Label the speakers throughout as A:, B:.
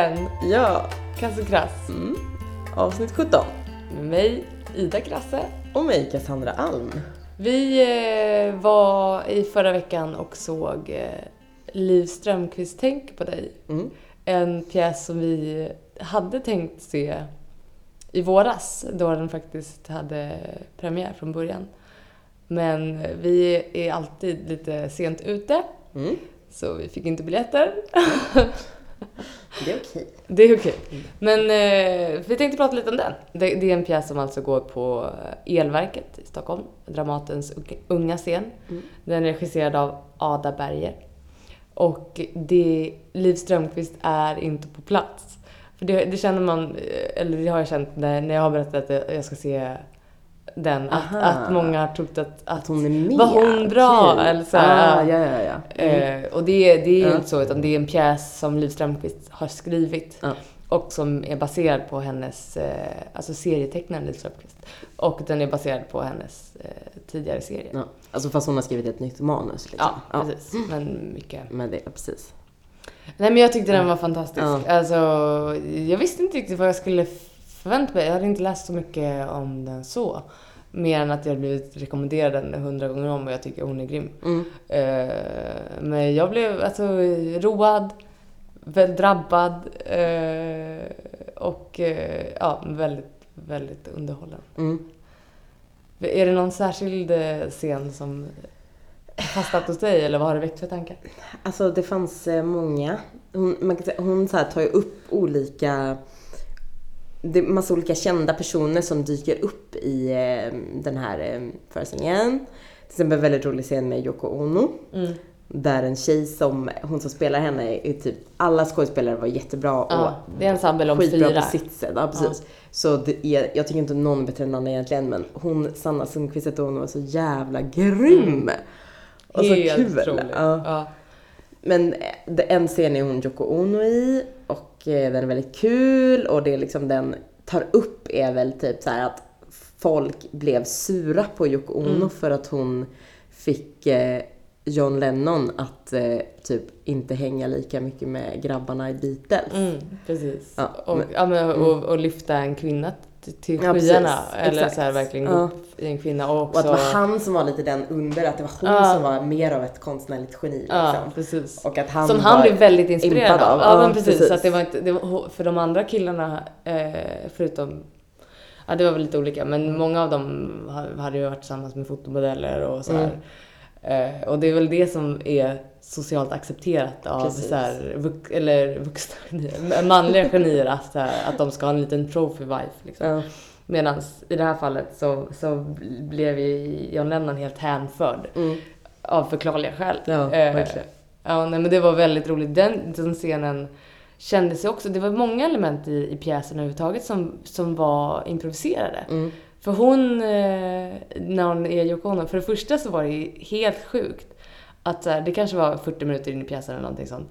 A: igen.
B: Ja,
A: Kass och Krass.
B: mm. avsnitt 17.
A: Med mig, Ida Krasse.
B: Och mig Cassandra Alm.
A: Vi eh, var i förra veckan och såg eh, Liv Strömquist Tänk på dig.
B: Mm.
A: En pjäs som vi hade tänkt se i våras, då den faktiskt hade premiär från början. Men vi är alltid lite sent ute,
B: Mm.
A: så vi fick inte biljetter.
B: Det är okej.
A: Det är okej. Men eh, vi tänkte prata lite om den. Det, det är en pjäs som alltså går på Elverket i Stockholm, Dramatens unga- unga scen.
B: Mm.
A: Den är regisserad av Ada Berger. Och det, Liv Strömquist är inte på plats. För det, det känner man, eh, eller det har jag känt när, när jag har berättat att jag ska se den. Att, att många har trott att, att,
B: hon är med?
A: Var hon bra?
B: Okej.
A: Eller så
B: ah, ja, ja, ja. Mm.
A: Eh, och det, det är ju inte så, utan det är en pjäs som Liv Strömquist har skrivit. Och som är baserad på hennes, eh, alltså serietecknaren Liv Strömquist. Och den är baserad på hennes eh, tidigare serie.
B: Ja. Alltså fast hon har skrivit ett nytt manus liksom.
A: Ja, precis. Men mycket.
B: Men det, precis.
A: Nej men jag tyckte den var fantastisk.
B: Ja.
A: Alltså, jag visste inte riktigt vad jag skulle förvänta mig. Jag hade inte läst så mycket om den så. Mer än att jag blivit rekommenderad den hundra gånger om och jag tycker hon är grym.
B: Mm.
A: Eh, men jag blev alltså road, väl drabbad eh, och eh, ja, väldigt, väldigt underhållen.
B: Mm.
A: Är det någon särskild scen som fastnat hos dig eller vad har det väckt för tankar?
B: Alltså det fanns många. Hon, man kan säga, hon så tar ju upp olika det är massa olika kända personer som dyker upp i eh, den här eh, föreställningen. Till exempel en väldigt rolig scen med Yoko Ono.
A: Mm.
B: Där en tjej som, hon som spelar henne är typ, alla skådespelare var jättebra
A: Ja,
B: och
A: det är en ensemble om
B: skitbra
A: fyra.
B: på sitt sätt. Ja, precis. Så det är, jag tycker inte någon är bättre än någon egentligen men hon, Sanna Sundqvist hon var så jävla grym! Och så
A: Helt
B: kul! Ja.
A: Ja.
B: Men eh, det- en scen är hon Yoko Ono i och eh, den är väldigt kul och det liksom den tar upp är väl typ så att folk blev sura på Yoko Ono
A: Mm.
B: för att hon fick eh, John Lennon att eh, typ inte hänga lika mycket med grabbarna i Beatles.
A: Mm, precis.
B: Ja,
A: och,
B: men-
A: ja, men, och, och lyfta en kvinna till,
B: Ja,
A: skyarna. Eller
B: Exakt.
A: så här, verkligen gå
B: Ja.
A: upp i en kvinna. Och
B: Och
A: också,
B: att det var han som var lite den under, att det var hon
A: Ja.
B: som var mer av ett konstnärligt geni liksom. Och att han
A: Som han blev väldigt inspirerad av. Ja, men precis.
B: precis.
A: Så att det var inte, det var, för de andra killarna, eh, förutom Ja, det var väl lite olika, men många av dem ha- hade ju varit tillsammans med fotomodeller och så här. Eh, och det är väl det som är socialt accepterat av
B: Precis.
A: så här, vux, eller vuxna genier, manliga genier, att, här, att de ska ha en liten trophy wife. Liksom.
B: Ja.
A: Medan i det här fallet så, så blev ju John Lennon helt hänförd
B: Mm.
A: av förklarliga skäl.
B: Ja,
A: Eh,
B: verkligen.
A: Ja, nej, men det var väldigt roligt. Den, den scenen kändes ju också, det var många element i, i pjäsen överhuvudtaget som, som var improviserade.
B: Mm.
A: För hon, eh, när hon är Yoko Ono, för det första så var det helt sjukt att så här, det kanske var 40 minuter in i pjäsen eller någonting sånt.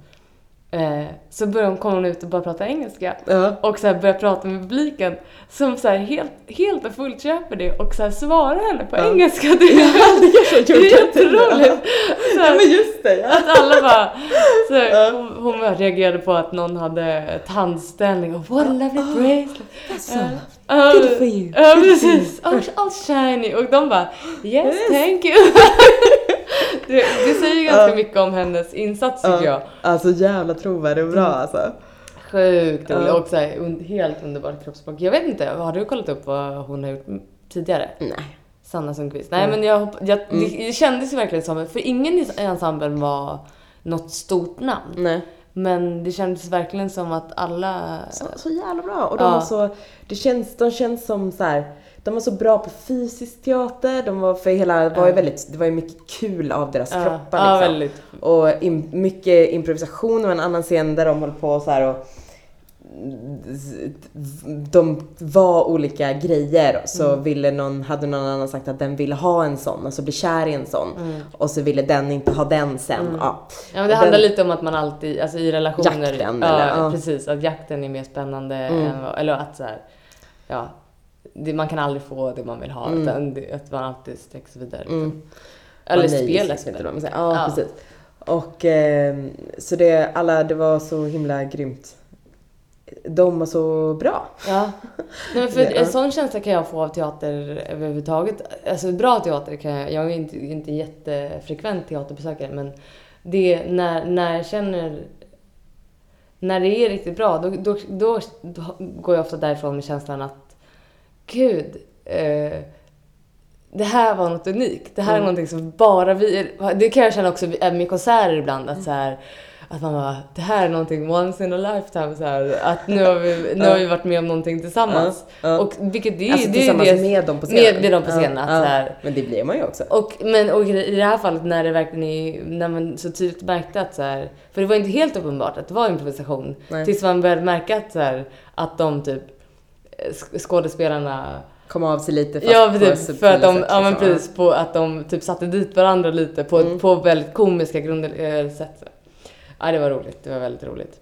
A: Eh, så började hon, kom hon ut och bara prata engelska.
B: Ja.
A: Och så här började prata med publiken som så här helt, helt och fullt köper det och så här svarar henne på
B: Ja.
A: engelska. Det är,
B: så
A: det är
B: gjort.
A: jätteroligt. Så
B: Ja men just det, ja.
A: att alla bara... Så här,
B: Ja.
A: hon, hon reagerade på att någon hade tandställning och what a lovely bracelet.
B: That's so lovely.
A: Ja,
B: Good for you.
A: Ja
B: for
A: precis, all shiny och de bara yes,
B: Yes.
A: thank you. det, det säger ganska mycket om hennes insats tycker jag.
B: Alltså jävla trovärdig och bra
A: Mm.
B: alltså.
A: Sjukt rolig och så här, un, helt underbart kroppsspråk. Jag vet inte, har du kollat upp vad hon har gjort tidigare?
B: Nej.
A: Sanna Sundqvist. Nej
B: Mm.
A: men jag, jag,
B: Mm.
A: det, det kändes ju verkligen som, för ingen i ensemblen var något stort namn.
B: Nej.
A: Men det kändes verkligen som att alla...
B: Så, så jävla bra. Och de
A: Ja.
B: var så, det känns, de känns som så här. De var så bra på fysisk teater, de var för hela, det var ju
A: Ja.
B: väldigt, det var ju mycket kul av deras
A: ja,
B: kroppar
A: ja,
B: liksom.
A: väldigt.
B: Och im, mycket improvisation och en annan scen där de höll på så här och de var olika grejer så
A: Mm.
B: ville någon, hade någon annan sagt att den ville ha en sån, alltså bli kär i en sån.
A: Mm.
B: Och så ville den inte ha den sen.
A: Mm.
B: Ja.
A: Ja men det
B: Och
A: handlar
B: den-
A: lite om att man alltid, alltså i relationer,
B: Jakten,
A: ja,
B: eller? Ja.
A: precis, att jakten är mer spännande
B: Mm.
A: än eller att så här, ja, det, man kan aldrig få det man vill ha
B: Mm.
A: utan det, att man alltid sträcker sig vidare.
B: Mm.
A: Eller spelet.
B: inte vad man säger. Ja,
A: Ja.
B: precis. Och eh, så det, alla, det var så himla grymt de var så bra.
A: Ja. Nej, för
B: ja.
A: en sån känsla kan jag få av teater överhuvudtaget. Alltså bra teater kan jag, jag är inte, inte jättefrekvent teaterbesökare men det när, när jag känner när det är riktigt bra då, då, då, då går jag ofta därifrån med känslan att gud, eh, det här var något unikt. Det här är
B: Mm.
A: någonting som bara vi... Det kan jag känna också med konserter ibland. Att, så här, att man bara, det här är någonting once in a lifetime. Så här, att nu har, vi, nu har vi varit med om någonting tillsammans.
B: Ja, ja.
A: Och vilket det är
B: Alltså
A: det är
B: tillsammans
A: det,
B: med dem på scenen.
A: med, med dem på scenen. att Så här,
B: Men det blir man ju också.
A: och, men och i det här fallet när det verkligen är, när man så tydligt märkte att så här, för det var inte helt uppenbart att det var improvisation.
B: Nej.
A: Tills man började märka att, så här, att de typ, skådespelarna
B: Kom av sig lite fast
A: Ja,
B: på
A: typ,
B: subtila
A: för att de,
B: sätt,
A: ja men
B: liksom.
A: precis, på att de typ satte dit varandra lite på,
B: Mm.
A: på väldigt komiska grunder, äh, sätt. Ja, det var roligt. Det var väldigt roligt.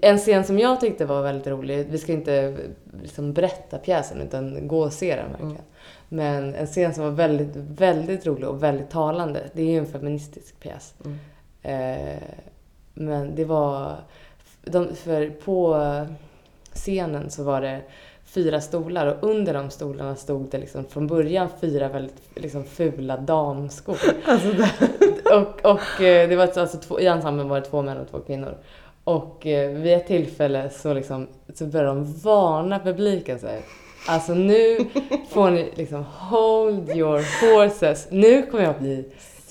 A: En scen som jag tyckte var väldigt rolig, vi ska inte liksom berätta pjäsen utan gå och se den verkligen.
B: Mm.
A: Men en scen som var väldigt, väldigt rolig och väldigt talande, det är ju en feministisk pjäs.
B: Mm.
A: Eh, men det var, de, för på scenen så var det fyra stolar och under de stolarna stod det liksom från början fyra väldigt liksom fula damskor.
B: Alltså
A: och och eh, det var alltså två, i ensemblen var det två män och två kvinnor. Och eh, vid ett tillfälle så, liksom, så började de varna publiken så här. Alltså nu får ni liksom hold your horses. Nu kommer jag bli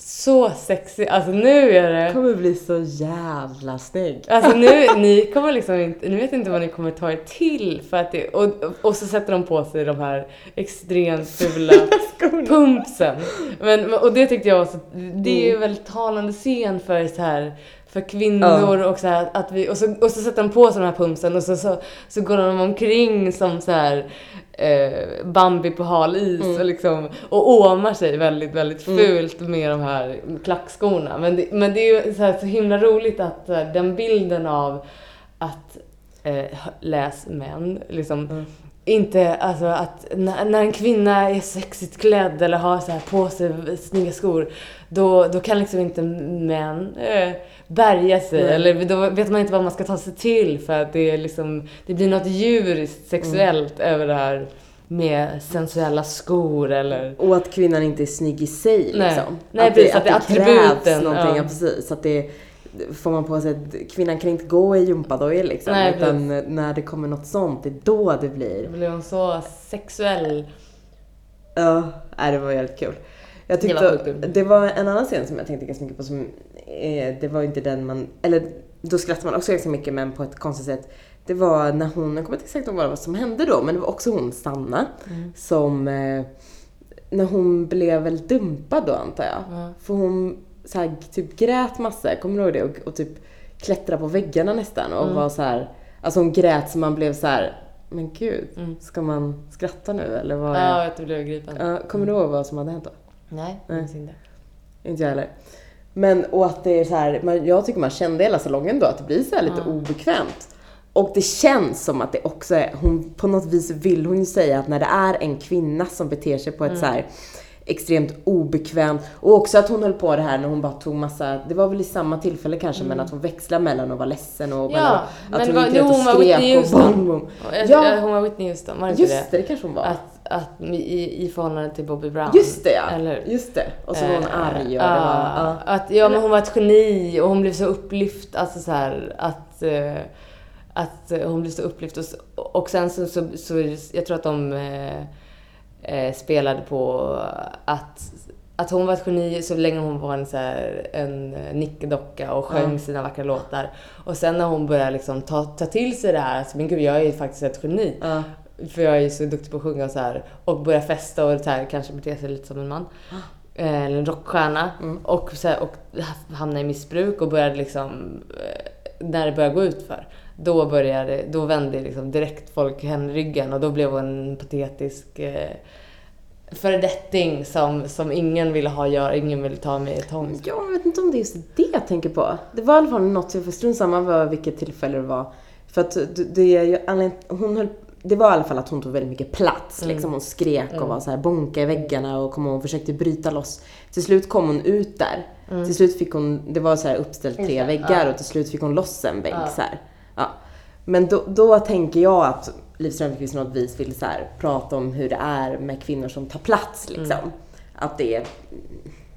A: så sexig. Alltså nu är det...
B: kommer bli så jävla snygg.
A: Alltså nu, ni kommer liksom inte, ni vet inte vad ni kommer ta er till för att det, och, och så sätter de på sig de här extremt fula pumpsen. Men, och det tyckte jag var så, det är ju en väldigt talande scen för så här för kvinnor och så här att vi, och så, och så sätter de på sig de här pumpsen och så, så, så går de omkring som så här eh, Bambi på hal is och liksom och åmar sig väldigt, väldigt fult med de här klackskorna. Men det, men det är ju så, här, så himla roligt att den bilden av att eh, läs män, liksom inte, alltså att när, när en kvinna är sexigt klädd eller har så här på sig snygga skor, då, då kan liksom inte män eh, bärga sig.
B: Nej.
A: Eller då vet man inte vad man ska ta sig till för att det är liksom, det blir något djuriskt sexuellt över det här med sensuella skor eller
B: Och att kvinnan inte är snygg i sig
A: Nej.
B: liksom.
A: Nej,
B: att
A: precis,
B: det,
A: att
B: att det
A: attributen,
B: någonting,
A: ja.
B: ja. precis. Att det får man på sig att kvinnan kan inte gå i gympadojor liksom.
A: Nej,
B: utan när det kommer något sånt, det är då det
A: då
B: blir.
A: blir hon så sexuell.
B: Ja, det var väldigt kul. Jag
A: Det var
B: tyckte,
A: sjukt kul.
B: det var en annan scen som jag tänkte ganska mycket på som, eh, det var inte den man, eller då skrattar man också ganska mycket men på ett konstigt sätt. Det var när hon, jag kommer inte exakt ihåg vad som hände då, men det var också hon, Sanna,
A: Mm.
B: som, eh, när hon blev väl dumpad då antar jag.
A: Ja.
B: För hon så här, typ grät massa, kommer du ihåg det? Och, och typ klättrade på väggarna nästan och
A: Mm.
B: var så här, alltså hon grät så man blev så här, men gud,
A: Mm.
B: ska man skratta nu eller vad?
A: Ja,
B: är-
A: att du blev gripen.
B: Kommer du ihåg vad som hade hänt då?
A: Nej, jag minns inte.
B: Inte jag heller. Men och att det är så här, man, jag tycker man kände hela salongen då att det blir så här lite
A: Ja.
B: obekvämt. Och det känns som att det också är, hon på något vis vill hon ju säga att när det är en kvinna som beter sig på ett så här extremt obekvämt och också att hon höll på det här när hon bara tog massa, det var väl i samma tillfälle kanske men att hon växlade mellan att vara ledsen och
A: Ja,
B: att
A: men
B: hon
A: var,
B: gick runt och skrek och bom, bom. Ja.
A: Hon var Whitney Houston, var det inte
B: Just
A: det,
B: det kanske hon var.
A: Att, att i, i förhållande till Bobby Brown.
B: Just det ja,
A: Eller
B: just det. Och så var hon
A: Eh,
B: arg och det var, ja.
A: Att, ja, men hon var ett geni och hon blev så upplyft. Alltså så här, att, eh, att eh, hon blev så upplyft. Och, och sen så, så, så jag tror att de eh, spelade på att, att hon var ett geni så länge hon var en, så här, en nickedocka och sjöng
B: Ja.
A: sina vackra låtar. Och sen när hon började liksom ta, ta till sig det här, alltså, men gud jag är ju faktiskt ett geni.
B: ja.
A: För jag är så duktig på att sjunga och så här. Och börja festa och så här, kanske bete sig lite som en man. Eh, Eller en rockstjärna.
B: Mm.
A: Och, så här, och hamna i missbruk och började liksom... eh, När det började gå ut för då började, då vände liksom direkt folk henne ryggen och då blev hon en patetisk eh, föredetting som, som ingen ville ha att göra, ingen ville ta med i tång.
B: Jag vet inte om det är just det jag tänker på. Det var i alla fall något, för strunt samma vilket tillfälle det var. För att det, anledning- hon höll, det var i alla fall att hon tog väldigt mycket plats.
A: Mm.
B: Liksom. Hon skrek och
A: Mm.
B: var så här, bonka i väggarna och kom och försökte bryta loss. Till slut kom hon ut där.
A: Mm.
B: Till slut fick hon, det var så här uppställt tre väggar
A: ja.
B: och till slut fick hon loss en vägg
A: Ja.
B: så här. Ja. Men då, då tänker jag att Liv Strömquist på något vis vill så här, prata om hur det är med kvinnor som tar plats liksom.
A: Mm.
B: Att det är,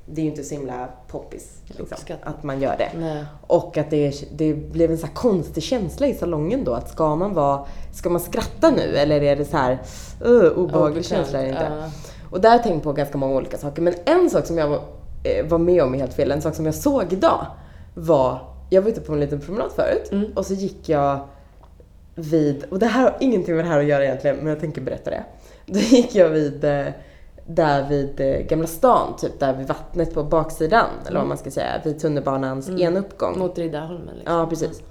B: det är ju inte så himla poppis liksom, att man gör det.
A: Nej.
B: Och att det, det blev en så konstig känsla i salongen då. Att ska man vara, ska man skratta nu eller är det så här uh, obehaglig känsla inte?
A: Ja.
B: Och där har jag tänkt på ganska många olika saker. Men en sak som jag var, eh, var med om är helt fel. En sak som jag såg idag var, jag var ute på en liten promenad förut
A: Mm.
B: och så gick jag vid, och det här har ingenting med det här att göra egentligen, men jag tänker berätta det. Då gick jag vid, eh, där vid eh, Gamla stan, typ där vid vattnet på baksidan, eller vad man ska säga, vid tunnelbanans ena uppgång.
A: Mot Riddarholmen liksom.
B: Ja, precis.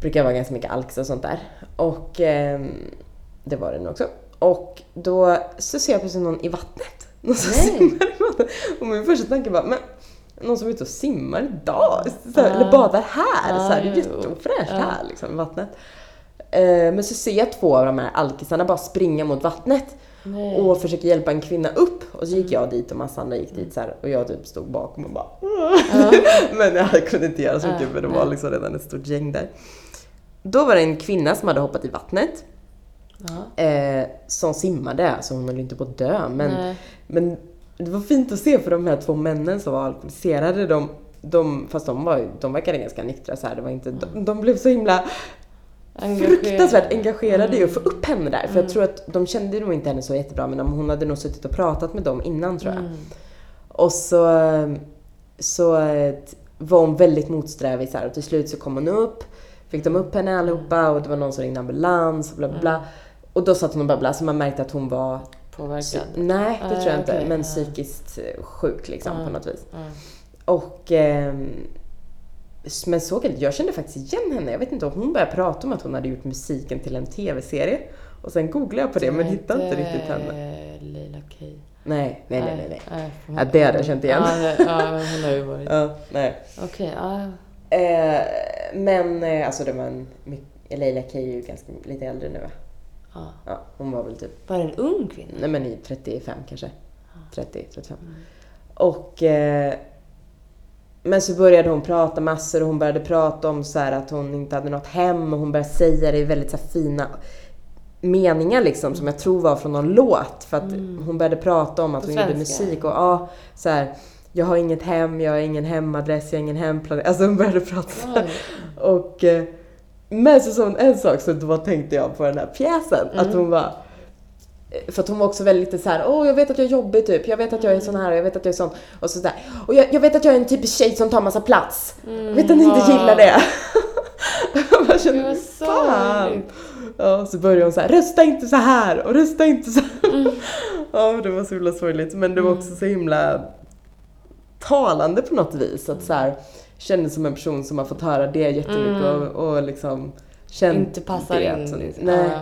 B: Brukar vara ganska mycket alks och sånt där. Och ehm, det var det nog också. Och då så ser jag plötsligt någon i vattnet. Någon som
A: Nej.
B: simmar i vattnet. Och min första tanke var, men någon som är ute och simmar idag? Så här,
A: Ja.
B: Eller badar här? så här, det är
A: Ja,
B: jätteofräscht
A: ja.
B: här liksom i vattnet. Eh, men så ser jag två av de här alkisarna bara springa mot vattnet
A: Nej.
B: och försöker hjälpa en kvinna upp. Och så gick jag dit och massa andra gick dit så här, och jag typ stod bakom och bara Men jag kunde inte göra så mycket
A: Ja,
B: för det var liksom redan ett stort gäng där. Då var det en kvinna som hade hoppat i vattnet.
A: Ja.
B: Eh, som simmade, alltså hon höll inte på att dö. Men,
A: Nej.
B: men det var fint att se för de här två männen som var alkoholiserade. De, de, fast de, var, de verkade ganska nyktra så här. Det var inte, de, de blev så himla
A: Engagerad.
B: fruktansvärt engagerade i att få
A: Mm.
B: upp henne där. För jag tror att de kände nog inte henne så jättebra men hon hade nog suttit och pratat med dem innan tror jag.
A: Mm.
B: Och så, så eh, var hon väldigt motsträvig så här, och till slut så kom hon upp, fick de upp henne allihopa och det var någon som ringde ambulans och bla bla bla. Och då satt hon och babblade så man märkte att hon var,
A: Påverkad.
B: nej det
A: Ah,
B: tror jag inte,
A: okej,
B: men
A: ah.
B: psykiskt eh, sjuk liksom
A: Ah.
B: på något vis. Och ehm, men såg jag, jag kände faktiskt igen henne. Jag vet inte om hon började prata om att hon hade gjort musiken till en tv-serie. Och sen googlade jag på det men hittade inte riktigt henne.
A: Leila Kay.
B: Nej, nej, nej, nej. nej.
A: hon-
B: Ja, det hade jag känt igen.
A: Ja, hon har ju varit...
B: Ja, nej.
A: Okej, ja.
B: Eh, men eh, alltså det var en, Leila Kay är ju ganska lite äldre nu va?
A: ja.
B: Ja, hon var väl typ,
A: Var det en ung kvinna?
B: nej men i 35 kanske. 30, 35. Och eh, men så började hon prata massor och hon började prata om så att hon inte hade något hem och hon började säga det i väldigt så fina meningar liksom som jag tror var från någon låt. För att hon började prata om att
A: På
B: hon gjorde
A: svenska?
B: musik och ja, så här. Jag har inget hem, jag har ingen hemadress, jag har ingen hemplan. Alltså hon började prata så. Och eh, men så sa hon en sak så då tänkte jag på den här pjäsen. Att hon var för att hon var också väldigt lite så här, åh jag vet att jag är jobbig typ, jag vet att jag är sån här och jag vet att jag är sån. Och så där. Och jag, jag vet att jag är en typisk tjej som tar massa plats. vet att ni inte gillar det? jag kände,
A: var
B: fan. Ja, så började hon så här, rösta inte så här och rösta inte så här. Ja, det var så himla sorgligt. Men det var också så himla talande på något vis. Att så här, kändes som en person som har fått höra det jättemycket
A: Mm.
B: och, och liksom känt
A: Inte passar
B: det.
A: in.
B: Nej.
A: Ja.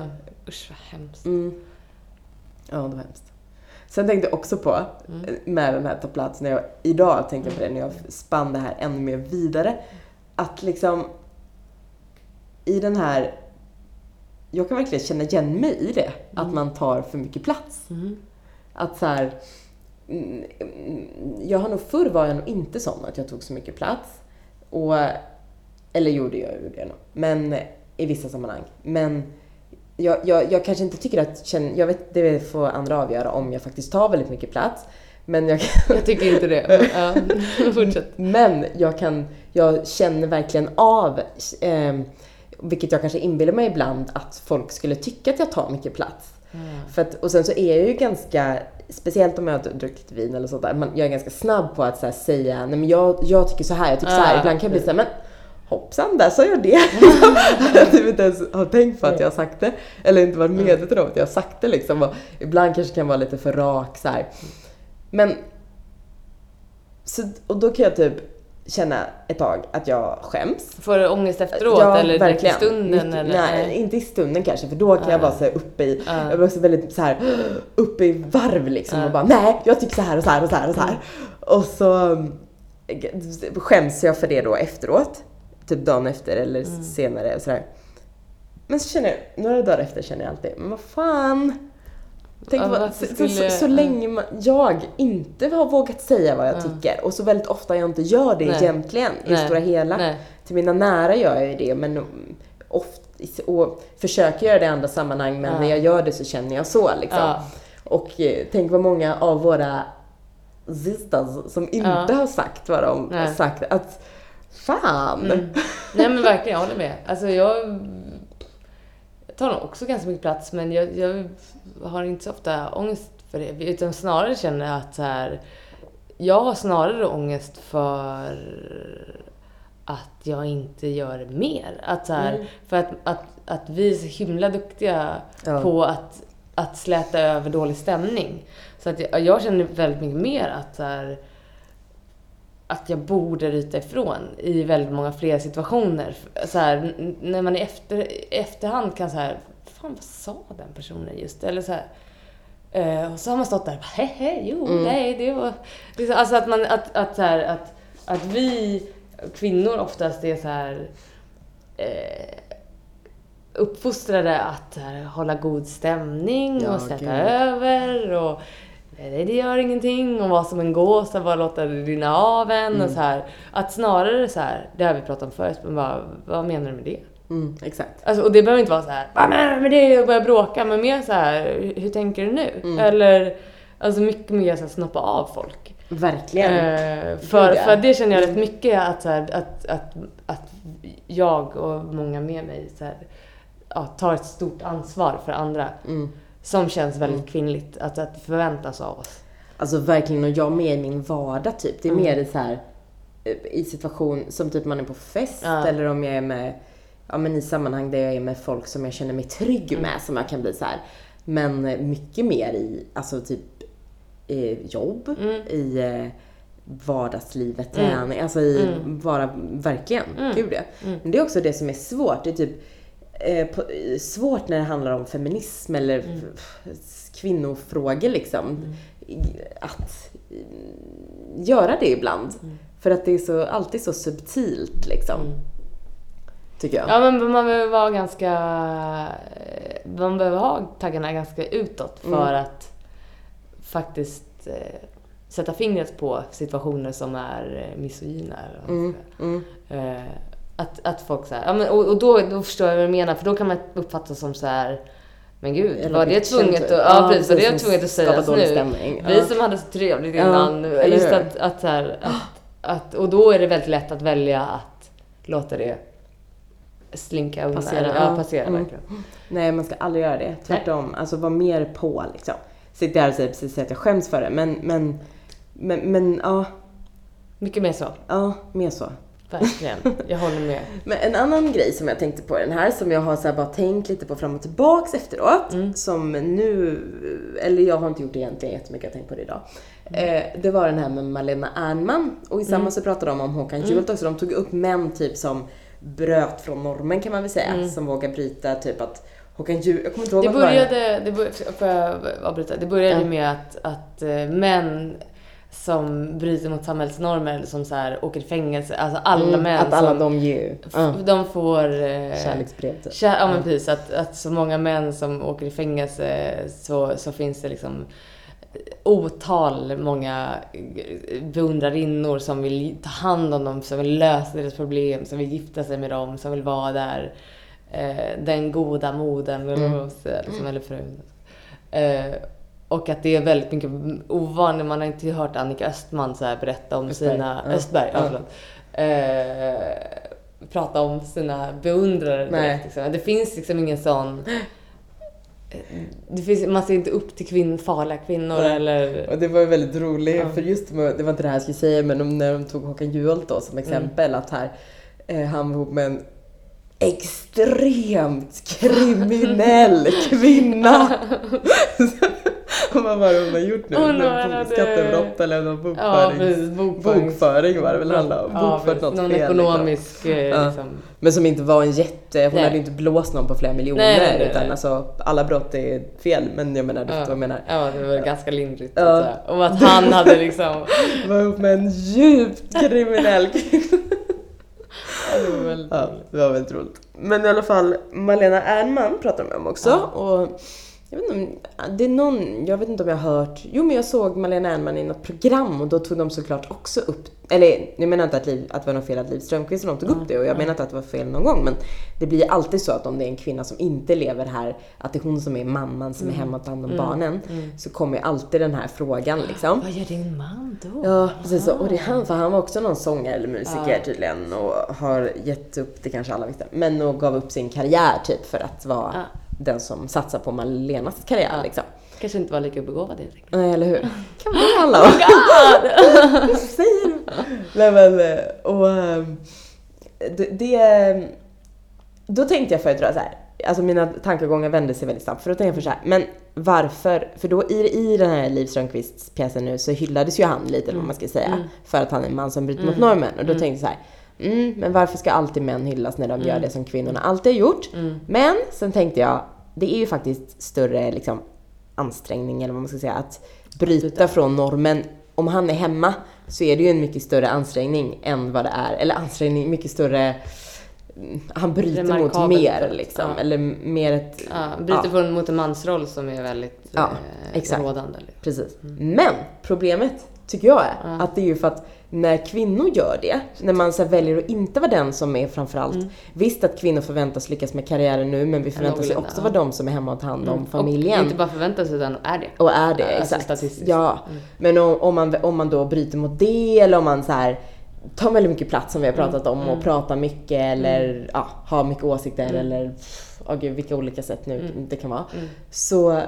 A: Usch vad hemskt.
B: Mm. Ja, det var hemskt. Sen tänkte jag också på,
A: Mm.
B: med den här ta plats, när jag idag tänkte på det, när jag spann det här ännu mer vidare, att liksom i den här, jag kan verkligen känna igen mig i det, att man tar för mycket plats.
A: Mm.
B: Att så här, mm, mm, jag har nog förr var jag nog inte sån att jag tog så mycket plats. Och, eller gjorde jag, gjorde jag nog. Men i vissa sammanhang. Men jag, jag, jag kanske inte tycker att, känn- jag vet, det får andra avgöra om jag faktiskt tar väldigt mycket plats. Men jag,
A: Jag tycker inte det. Ja. Fortsätt.
B: men jag kan, jag känner verkligen av, eh, vilket jag kanske inbillar mig ibland, att folk skulle tycka att jag tar mycket plats. För att, och sen så är jag ju ganska, speciellt om jag har druckit vin eller sånt där, man, jag är ganska snabb på att så säga, nej men jag, jag tycker så här, jag tycker så här.
A: Ah,
B: Ibland kan jag bli såhär, men hoppsan, där sa jag det. jag inte ens har tänkt på att jag har sagt det. Eller inte varit medveten om att jag har sagt det liksom. Och ibland kanske kan jag vara lite för rak så här. Men, så, och då kan jag typ känna ett tag att jag skäms.
A: Får du ångest efteråt eller direkt i stunden?
B: Mycket-
A: eller?
B: Nej, inte i stunden kanske för då kan jag
A: Ah.
B: vara så uppe i,
A: Ah.
B: jag blir också väldigt så här uppe i varv liksom
A: Ah.
B: och bara nej jag tycker så här och så här och så här och så här. Och så um, skäms jag för det då efteråt. Typ dagen efter eller
A: Mm.
B: senare och sådär. Men så känner jag, några dagar efter känner jag alltid, men vad fan. Tänk
A: Ja,
B: vad, så, så,
A: skulle-
B: så, så länge man, jag inte har vågat säga vad jag
A: Ja.
B: tycker och så väldigt ofta jag inte gör det
A: Nej.
B: egentligen i det stora hela.
A: Nej.
B: Till mina nära gör jag ju det men oft, och försöker göra det i andra sammanhang men
A: Ja.
B: när jag gör det så känner jag så liksom. Och eh, tänk vad många av våra sisters som inte har sagt vad de har sagt. Att fan!
A: Mm. Nej men verkligen, jag håller med. Alltså jag, tar nog också ganska mycket plats men jag, jag har inte så ofta ångest för det. Utan snarare känner jag att så här, jag har snarare ångest för att jag inte gör mer. Att så här,
B: Mm.
A: För att, att, att vi är så himla duktiga
B: Ja.
A: på att, att släta över dålig stämning. Så att jag, jag känner väldigt mycket mer att så här, att jag borde ryta ifrån i väldigt många fler situationer. Så här, när man i efter, efterhand kan så här, fan vad sa den personen just? Eller så här, eh, och så har man stått där och bara, hehe, jo,
B: Mm.
A: nej, det var... Så, alltså att man, att, att, så här, att, att vi kvinnor oftast är så här eh, uppfostrade att här, hålla god stämning
B: Ja,
A: och släta
B: gud.
A: över och nej, det gör ingenting och vara som en gås och bara låta det rinna av en och så här. Att snarare så här, det har vi pratat om förut, men bara, vad menar du med det?
B: Mm, exakt.
A: Alltså, och det behöver inte vara så här, vad menar du med det? Och börja bråka, men mer så här, hur, tänker du nu? Eller, alltså mycket mer så här, snoppa av folk.
B: Verkligen.
A: Eh, för, för det känner jag rätt mycket att, så här, att, att, att jag och många med mig så här, ja, tar ett stort ansvar för andra.
B: Mm.
A: Som känns väldigt kvinnligt att, att förväntas av oss.
B: Alltså verkligen, och jag med i min vardag typ. Det är
A: Mm.
B: mer i så här eh, i situation som typ man är på fest
A: Ja.
B: eller om jag är med, ja men i sammanhang där jag är med folk som jag känner mig trygg
A: Mm.
B: med som jag kan bli så här. Men eh, mycket mer i, alltså typ eh, jobb,
A: Mm.
B: i eh, vardagslivet,
A: Mm.
B: träning, alltså i
A: Mm.
B: bara, verkligen,
A: Mm.
B: gud ja.
A: Mm.
B: Men det är också det som är svårt, det är typ eh, på, svårt när det handlar om feminism eller
A: Mm.
B: kvinnofrågor liksom. I- Att eh, göra det ibland.
A: Mm.
B: För att det är så, alltid så subtilt liksom.
A: Mm.
B: Tycker jag.
A: Ja men man behöver vara ganska... Man behöver ha taggarna ganska utåt för
B: Mm.
A: att faktiskt eh, sätta fingret på situationer som är eh, misogyna.
B: Mm, mm.
A: Eh, att, att folk så här, ja, men, och, och då, då förstår jag vad du menar för då kan man uppfatta som så här men gud,
B: Eller
A: var det tvunget att,
B: Ja,
A: ja, precis, var det tvunget att sägas nu?
B: stämning.
A: Vi
B: Ja.
A: som hade så trevligt
B: Ja,
A: innan,
B: eller
A: just att, att, så här, att, att, och då är det väldigt lätt att välja att låta det slinka undan.
B: Passera,
A: ja,
B: ja.
A: passera
B: Mm.
A: verkligen.
B: Nej, man ska aldrig göra det. Tvärtom. Alltså var mer på liksom. Sitter här och säger precis att jag skäms för det. Men, men, men, men ja,
A: Mycket mer så,
B: ja, mer så.
A: Verkligen. Jag håller med.
B: Men en annan grej som jag tänkte på den här, som jag har så bara tänkt lite på fram och tillbaks efteråt,
A: Mm.
B: som nu, eller jag har inte gjort det egentligen jättemycket, jag har tänkt på det idag. Eh, det var den här med Malena Ernman, och i samma
A: Mm.
B: så pratade de om Håkan Juholt också. De tog upp män typ som bröt från normen kan man väl säga,
A: Mm.
B: som vågar bryta typ att Håkan Juholt, jag kommer inte ihåg
A: Det började, det började, får jag avbryta? Det började
B: Ja.
A: med att, att eh, män som bryter mot samhällsnormer eller som så här åker i fängelse, alltså alla
B: Mm,
A: män
B: Att alla
A: som,
B: de ger ja,
A: de får... Eh,
B: kärleksbrev typ.
A: Kär, ja men precis, att, att så många män som åker i fängelse så, så finns det liksom otal många beundrarinnor som vill ta hand om dem, som vill lösa deras problem, som vill gifta sig med dem, som vill vara där. Eh, den goda ska säga, liksom, eller frun. Eh, och att det är väldigt mycket ovanligt, man har inte hört Annika Östman så berätta om
B: Östberg,
A: sina...
B: ja.
A: Östberg, ja, förlåt. Eh, prata om sina beundrare
B: Nej.
A: direkt. Liksom. Det finns liksom ingen sån... Det finns, man ser inte upp till kvinn, farliga kvinnor
B: Nej.
A: eller...
B: Och det var ju väldigt roligt,
A: Ja.
B: för just det var inte det här jag skulle säga, men när de tog Håkan Juholt då som exempel, att här, eh, han var ihop med en extremt kriminell kvinna. Vad var det hon har gjort nu?
A: Hon
B: Någon
A: hade-
B: Skattebrott eller någon
A: Ja,
B: bokföring?
A: precis. Bokföring.
B: Bokföring var det väl handlade om?
A: Ja,
B: Bokfört något
A: Någon
B: fel. Liksom.
A: ekonomisk eh,
B: Ja.
A: liksom.
B: Men som inte var en jätte, hon
A: Nej.
B: hade inte blåst någon på flera miljoner.
A: Nej, nej, nej,
B: utan alltså alla brott är fel. Men jag menar, du
A: Ja.
B: vad jag menar.
A: ja, det var ganska lindrigt.
B: Ja.
A: Och att han hade liksom...
B: Var ihop med en djupt kriminell.
A: Ja, det var väldigt
B: Ja, det var väldigt roligt. Men i alla fall, Malena Ernman pratar de om också.
A: Ja.
B: Och jag vet inte om, det är någon, jag vet inte om jag har hört, jo men jag såg Malena Ernman i något program och då tog de såklart också upp, eller jag menar inte att, Liv, att det var något fel att Liv Strömquist och de tog upp det och jag menar inte att det var fel någon gång men det blir alltid så att om det är en kvinna som inte lever här, att det är hon som är mamman som är hemma och tar hand om barnen, så kommer alltid den här frågan liksom.
A: Vad gör din man då?
B: Ja, precis. Och det är han, för han var också någon sångare eller musiker tydligen och har gett upp, det kanske alla visste, men och gav upp sin karriär typ för att vara. Den som satsar på Malenas karriär liksom.
A: Kanske inte var lika begåvad helt enkelt.
B: Nej, eller hur? Kan det handla om? Vad säger du? Nej men, eh, och ehm, det, det... Då tänkte jag förut så här, alltså mina tankegångar vände sig väldigt snabbt. För då tänkte jag för så här, men varför? För då i, i den här Liv Strömquists pjäsen nu så hyllades ju han lite, eller vad man ska säga, för att han är en man som bryter mot normen. Och då tänkte jag så här, mm, men varför ska alltid män hyllas när de gör det som kvinnorna alltid har gjort? Men sen tänkte jag, det är ju faktiskt större liksom, ansträngning, eller vad man ska säga, att bryta från normen. Om han är hemma så är det ju en mycket större ansträngning än vad det är, eller ansträngning, mycket större mm, han bryter mot mer liksom,
A: ja.
B: eller mer ett...
A: Ja, bryter från mot en mansroll som är väldigt
B: Ja,
A: eh,
B: exakt.
A: rådande.
B: Precis. Men problemet tycker jag är att det är ju för att när kvinnor gör det, när man så väljer att inte vara den som är framförallt, visst att kvinnor förväntas lyckas med karriären nu, men vi förväntas ju också vara de som är hemma och tar hand om
A: Och
B: familjen.
A: inte bara förväntas utan är det.
B: Och är det,
A: Alltså
B: exakt.
A: statistiskt.
B: Ja. Men om, om, man, om man då bryter mot det eller om man så här tar väldigt mycket plats som vi har pratat om och pratar mycket eller ja, har mycket åsikter eller oh, gud, vilka olika sätt nu det kan vara. Så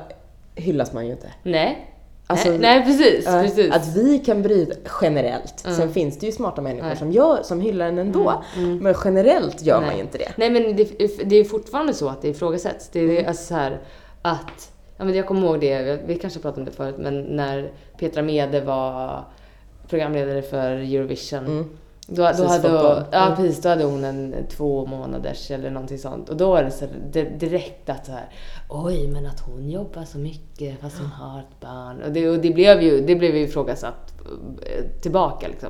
B: hyllas man ju inte.
A: Nej.
B: Alltså,
A: nej, nej, precis.
B: Ja,
A: precis.
B: Att vi kan bryta generellt. Sen finns det ju smarta människor som, gör, som hyllar en ändå. Men generellt gör man ju inte det.
A: Nej men det, det är fortfarande så att det ifrågasätts. Det är
B: Mm.
A: alltså så här att, ja men jag kommer ihåg det, vi kanske pratade om det förut, men när Petra Mede var programledare för Eurovision. Då, då,
B: Precis,
A: hade,
B: fotboll.
A: ja,
B: Mm.
A: precis, då hade hon en två månaders eller någonting sånt. Och då var det så direkt att så här, oj men att hon jobbar så mycket fast hon har ett barn. Och det, och det blev ju det blev ju ifrågasatt eh, tillbaka liksom.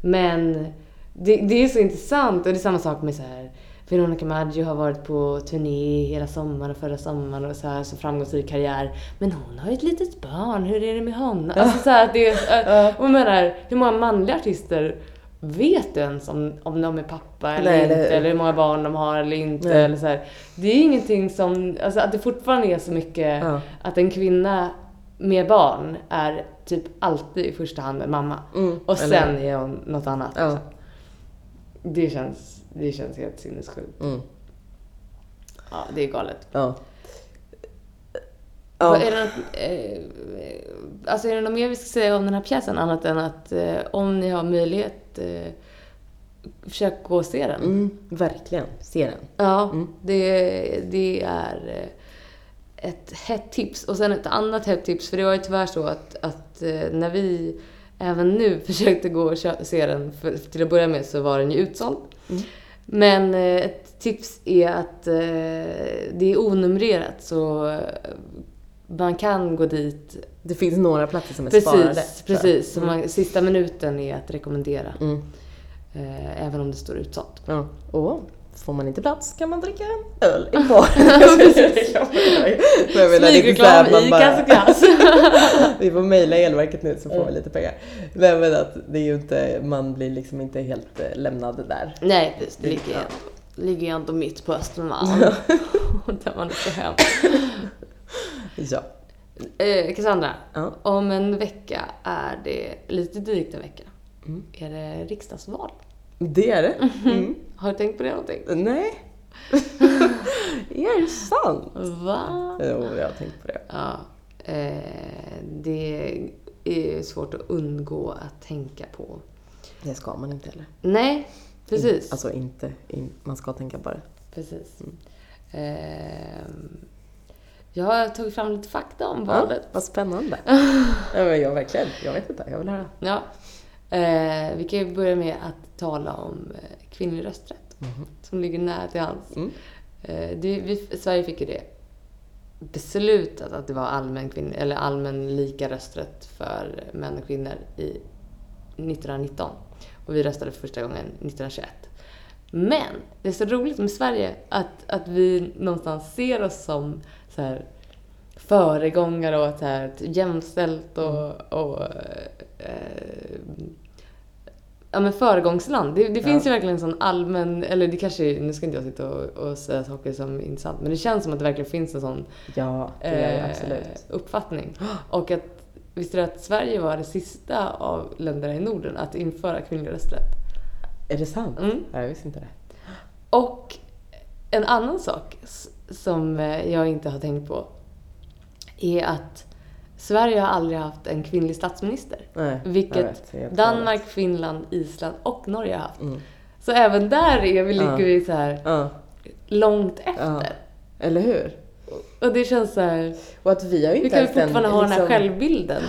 A: Men det, det är så intressant och det är samma sak med så här Veronica Maggio har varit på turné hela sommaren och förra sommaren och så här så framgångsrik karriär. Men hon har ju ett litet barn, hur är det med honom? Alltså så här, det är, och jag menar, hur många manliga artister vet du ens om, om de är pappa eller
B: Nej,
A: inte?
B: det-
A: Eller hur många barn de har eller inte?
B: Nej.
A: Eller så här. Det är ingenting som, alltså att det fortfarande är så mycket
B: Ja.
A: att en kvinna med barn är typ alltid i första hand en mamma.
B: Mm,
A: Och
B: eller-
A: sen är hon något annat.
B: Ja.
A: liksom. Det, känns, det känns helt sinnessjukt.
B: Mm.
A: Ja, det är galet.
B: Ja. Ja.
A: Är, det något, eh, alltså är det något mer vi ska säga om den här pjäsen annat än att eh, om ni har möjlighet, eh, försök gå och se den.
B: Mm, verkligen. Se den.
A: Ja, det, det är eh, ett hett tips. Och sen ett annat hett tips, för det var ju tyvärr så att, att eh, när vi även nu försökte gå och se den, för, till att börja med så var den ju utsåld. Men eh, ett tips är att det är onumrerat så man kan gå dit.
B: Det finns några platser som är sparade.
A: Precis,
B: jag.
A: precis. Så man, sista minuten är att rekommendera.
B: Mm.
A: Eh, även om det står utsålt.
B: Ja. Och får man inte plats kan man dricka en öl i baren.
A: Smygreklam i Kass och Klass.
B: Vi får mejla Elverket nu så får vi lite pengar. Nej men att det är ju inte, man blir liksom inte helt eh, lämnad där.
A: Nej, precis. Det ligger, ligger ju ändå mitt på Östermalm. där man ska hem.
B: Ja.
A: Eh, Cassandra,
B: Ja.
A: om en vecka är det, lite drygt en vecka,
B: Mm.
A: är det riksdagsval.
B: Det är det. Mm.
A: Har du tänkt på det någonting?
B: Nej. är det sant?
A: Va?
B: Jo, jag har tänkt på det.
A: Ja. Eh, det är svårt att undgå att tänka på.
B: Det ska man inte heller.
A: Nej, precis.
B: Alltså inte, in, man ska tänka på det.
A: precis. Ehm, jag har tagit fram lite fakta om valet.
B: Ja, vad spännande. ja, men jag verkligen, jag vet inte, jag vill höra.
A: Ja. Eh, vi kan ju börja med att tala om eh, kvinnlig rösträtt. Som ligger nära till hands.
B: Mm.
A: Eh, det, vi, Sverige fick ju det beslutat att det var allmän, kvinn, eller allmän lika rösträtt för män och kvinnor i 1919. Och vi röstade för första gången 1921. Men det är så roligt med Sverige att, att vi någonstans ser oss som så här föregångare och ett, här, jämställt och, och eh, ja, men föregångsland. Det, det finns
B: Ja.
A: ju verkligen en sån allmän, eller det kanske, nu ska inte jag sitta och, och säga saker som är intressant, men det känns som att det verkligen finns en sån
B: Ja, det
A: eh,
B: absolut.
A: uppfattning. Och att, visste du att Sverige var det sista av länderna i Norden att införa kvinnlig rösträtt?
B: Är det sant?
A: Mm.
B: Ja, Jag visste inte det.
A: Och en annan sak som eh, jag inte har tänkt på är att Sverige har aldrig haft en kvinnlig statsminister.
B: Nej,
A: Vilket
B: vet,
A: Danmark, Finland, Island och Norge har haft.
B: Mm.
A: Så även där är vi, ligger vi så här
B: Ja,
A: långt efter.
B: Eller hur?
A: Och det känns så här,
B: Och att vi har ju
A: vi
B: inte
A: kan ju fortfarande ha den här
B: liksom-
A: självbilden.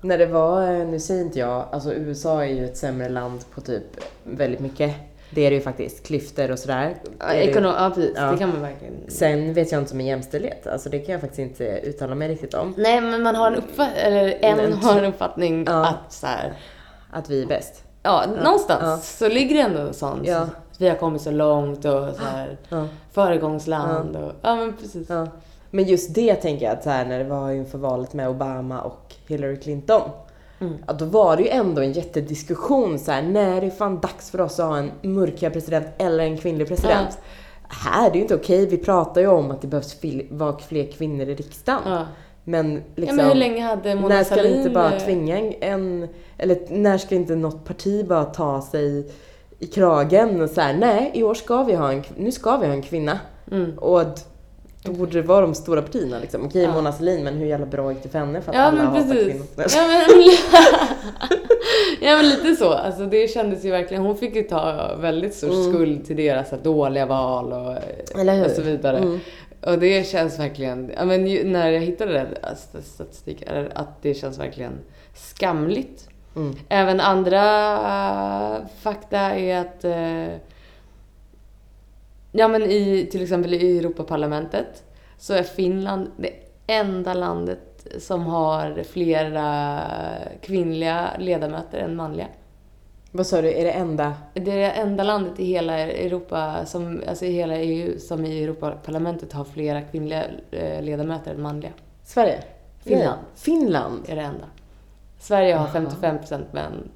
B: När det var, eh, nu säger inte jag, alltså USA är ju ett sämre land på typ väldigt mycket. Det är det ju faktiskt, klyftor och sådär.
A: Ja, ekonom, ja precis,
B: Ja.
A: det kan man verkligen.
B: Sen vet jag inte om jämställdhet, alltså det kan jag faktiskt inte uttala mig riktigt om.
A: Nej men man har en uppfattning, eller en
B: Men-
A: har en uppfattning
B: Ja.
A: att så här,
B: Att vi är bäst.
A: ja, någonstans
B: ja.
A: så ligger det ändå en sån. Så, vi har kommit så långt och så här, föregångsland och, ja men precis.
B: Men just det tänker jag att så här, när det var inför valet med Obama och Hillary Clinton.
A: Mm.
B: Ja, då var det ju ändå en jättediskussion så här, när är det fan dags för oss att ha en mörkare president eller en kvinnlig president? Här, det är ju inte okej. Vi pratar ju om att det behövs vara fler kvinnor i riksdagen.
A: Ja.
B: Men
A: ja
B: liksom,
A: men hur länge hade Mona
B: när ska vi
A: Sahlin...
B: inte bara
A: eh,
B: tvinga en, eller när ska inte något parti bara ta sig i kragen och så här, nej i år ska vi ha en, nu ska vi ha en kvinna.
A: Mm.
B: Och då borde det vara de stora partierna liksom. Okej
A: Ja.
B: Mona Sahlin, men hur jävla bra gick det för henne för att
A: Ja
B: alla
A: men
B: hatar
A: precis.
B: kvinnor?
A: Ja men, ja men lite så. Alltså det kändes ju verkligen, hon fick ju ta väldigt stor
B: Mm.
A: skuld till deras dåliga val och, och så vidare.
B: Mm.
A: Och det känns verkligen, ja men ju, när jag hittade den st- statistik, är att det känns verkligen skamligt.
B: Mm.
A: Även andra äh, fakta är att eh, Ja men i till exempel i Europaparlamentet så är Finland det enda landet som har flera kvinnliga ledamöter än manliga.
B: Vad sa du, är det enda?
A: Det är det enda landet i hela Europa, som, alltså i hela EU, som i Europaparlamentet har flera kvinnliga eh, ledamöter än manliga.
B: Sverige?
A: Finland.
B: Finland?
A: är det enda. Sverige har
B: Jaha.
A: 55% män,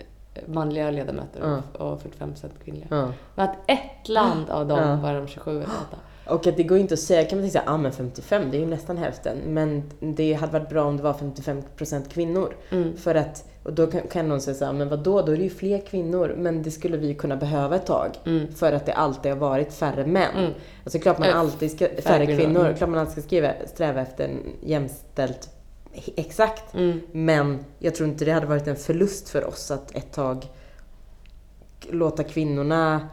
A: manliga ledamöter
B: Ja.
A: och och 45% kvinnliga.
B: Ja.
A: Men att ett land av dem
B: Ja.
A: var de 27 eller 8.
B: Och att det går inte att säga, kan man tänka såhär, ah men 55, det är ju nästan hälften. Men det hade varit bra om det var 55% kvinnor.
A: Mm.
B: För att, och då kan, kan någon säga såhär, men vadå, då är det ju fler kvinnor. Men det skulle vi kunna behöva ett tag.
A: Mm.
B: För att det alltid har varit färre män.
A: Mm.
B: Alltså klart man alltid ska, färre
A: kvinnor.
B: kvinnor,
A: Mm.
B: klart man alltid ska skriva, sträva efter en jämställt exakt.
A: Mm.
B: Men jag tror inte det hade varit en förlust för oss att ett tag låta kvinnorna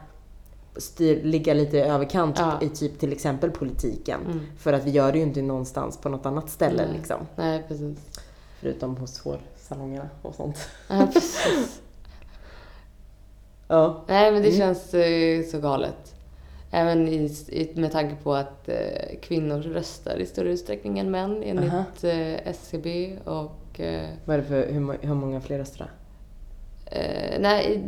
B: styr, ligga lite i överkant
A: Ja.
B: i typ till exempel politiken.
A: Mm.
B: För att vi gör det ju inte någonstans på något annat ställe
A: Nej.
B: liksom.
A: Nej, precis.
B: Förutom hos hårsalongerna och sånt.
A: Ja, precis.
B: Ja.
A: Nej, men det
B: Mm.
A: känns eh, så galet. Även i, i, med tanke på att eh, kvinnor röstar i större utsträckning än män enligt eh, SCB och eh,
B: Vad är det för, hur, hur många fler röster då?
A: Eh, nej,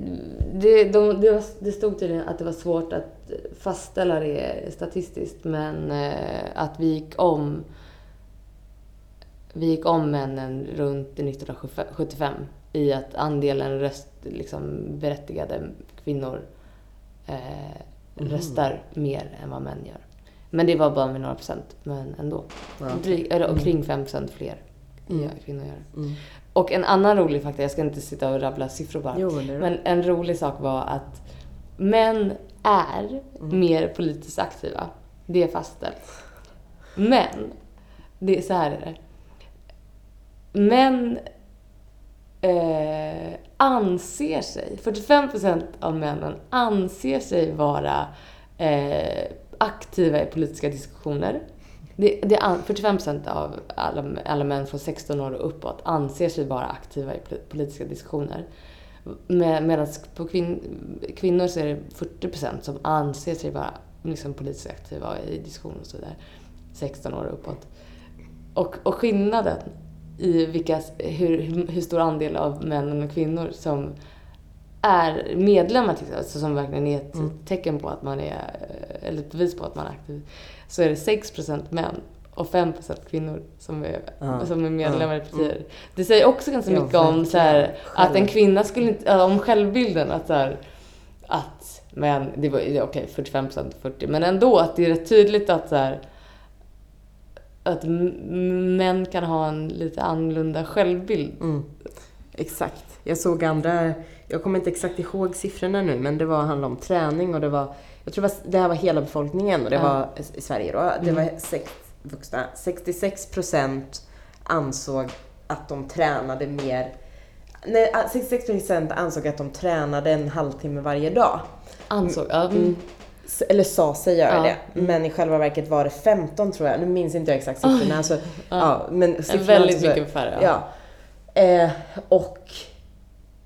A: det, de, det, var, det stod tydligen att det var svårt att fastställa det statistiskt men eh, att vi gick om vi gick om männen runt 1975 i att andelen röst, liksom, berättigade kvinnor eh. Röstar mer än vad män gör. Men det var bara med några procent, men ändå.
B: Ja, okej.
A: Dryg, eller omkring 5 procent fler
B: Mm.
A: kvinnor gör.
B: Mm.
A: Och en annan rolig fakta, jag ska inte sitta och rabbla siffror bara.
B: Jo,
A: Men en rolig sak var att män är
B: Mm.
A: mer politiskt aktiva. Det är fastställt. Men, det är så här är det. Män eh, anser sig, 45% av männen anser sig vara eh, aktiva i politiska diskussioner. Det, det 45% av alla, alla män från 16 år och uppåt anser sig vara aktiva i politiska diskussioner. Med, Medan på kvin, kvinnor så är det 40% som anser sig vara liksom, politiskt aktiva i diskussioner och så vidare. 16 år och uppåt. Och, och skillnaden i vilka, hur, hur stor andel av männen och kvinnor som är medlemmar, till alltså som verkligen är ett
B: Mm.
A: tecken på att man är, eller ett bevis på att man är aktiv, så är det 6% män och 5% kvinnor som är,
B: Ja.
A: som är medlemmar i
B: Ja.
A: partier. Det säger också ganska
B: Ja,
A: mycket om så här, att en kvinna skulle inte, om självbilden att så här, att men det var okej 45 40 men ändå att det är rätt tydligt att så här, att män kan ha en lite annorlunda självbild.
B: Mm. Exakt. Jag såg andra, jag kommer inte exakt ihåg siffrorna nu, men det var handlade om träning och det var, jag tror det, här var hela befolkningen och det
A: Ja.
B: var i Sverige då. Det
A: Mm.
B: var sex vuxna. 66 procent ansåg att de tränade mer Nej, 66 procent ansåg att de tränade en halvtimme varje dag.
A: Ansåg, ja, mm.
B: Mm. Eller sa sig göra
A: Ja.
B: det. Men i själva verket var det 15 tror jag. Nu minns inte jag exakt siffrorna. Alltså, ja. men
A: En
B: siffrorna
A: väldigt
B: så-
A: mycket färre.
B: Ja. Eh, och...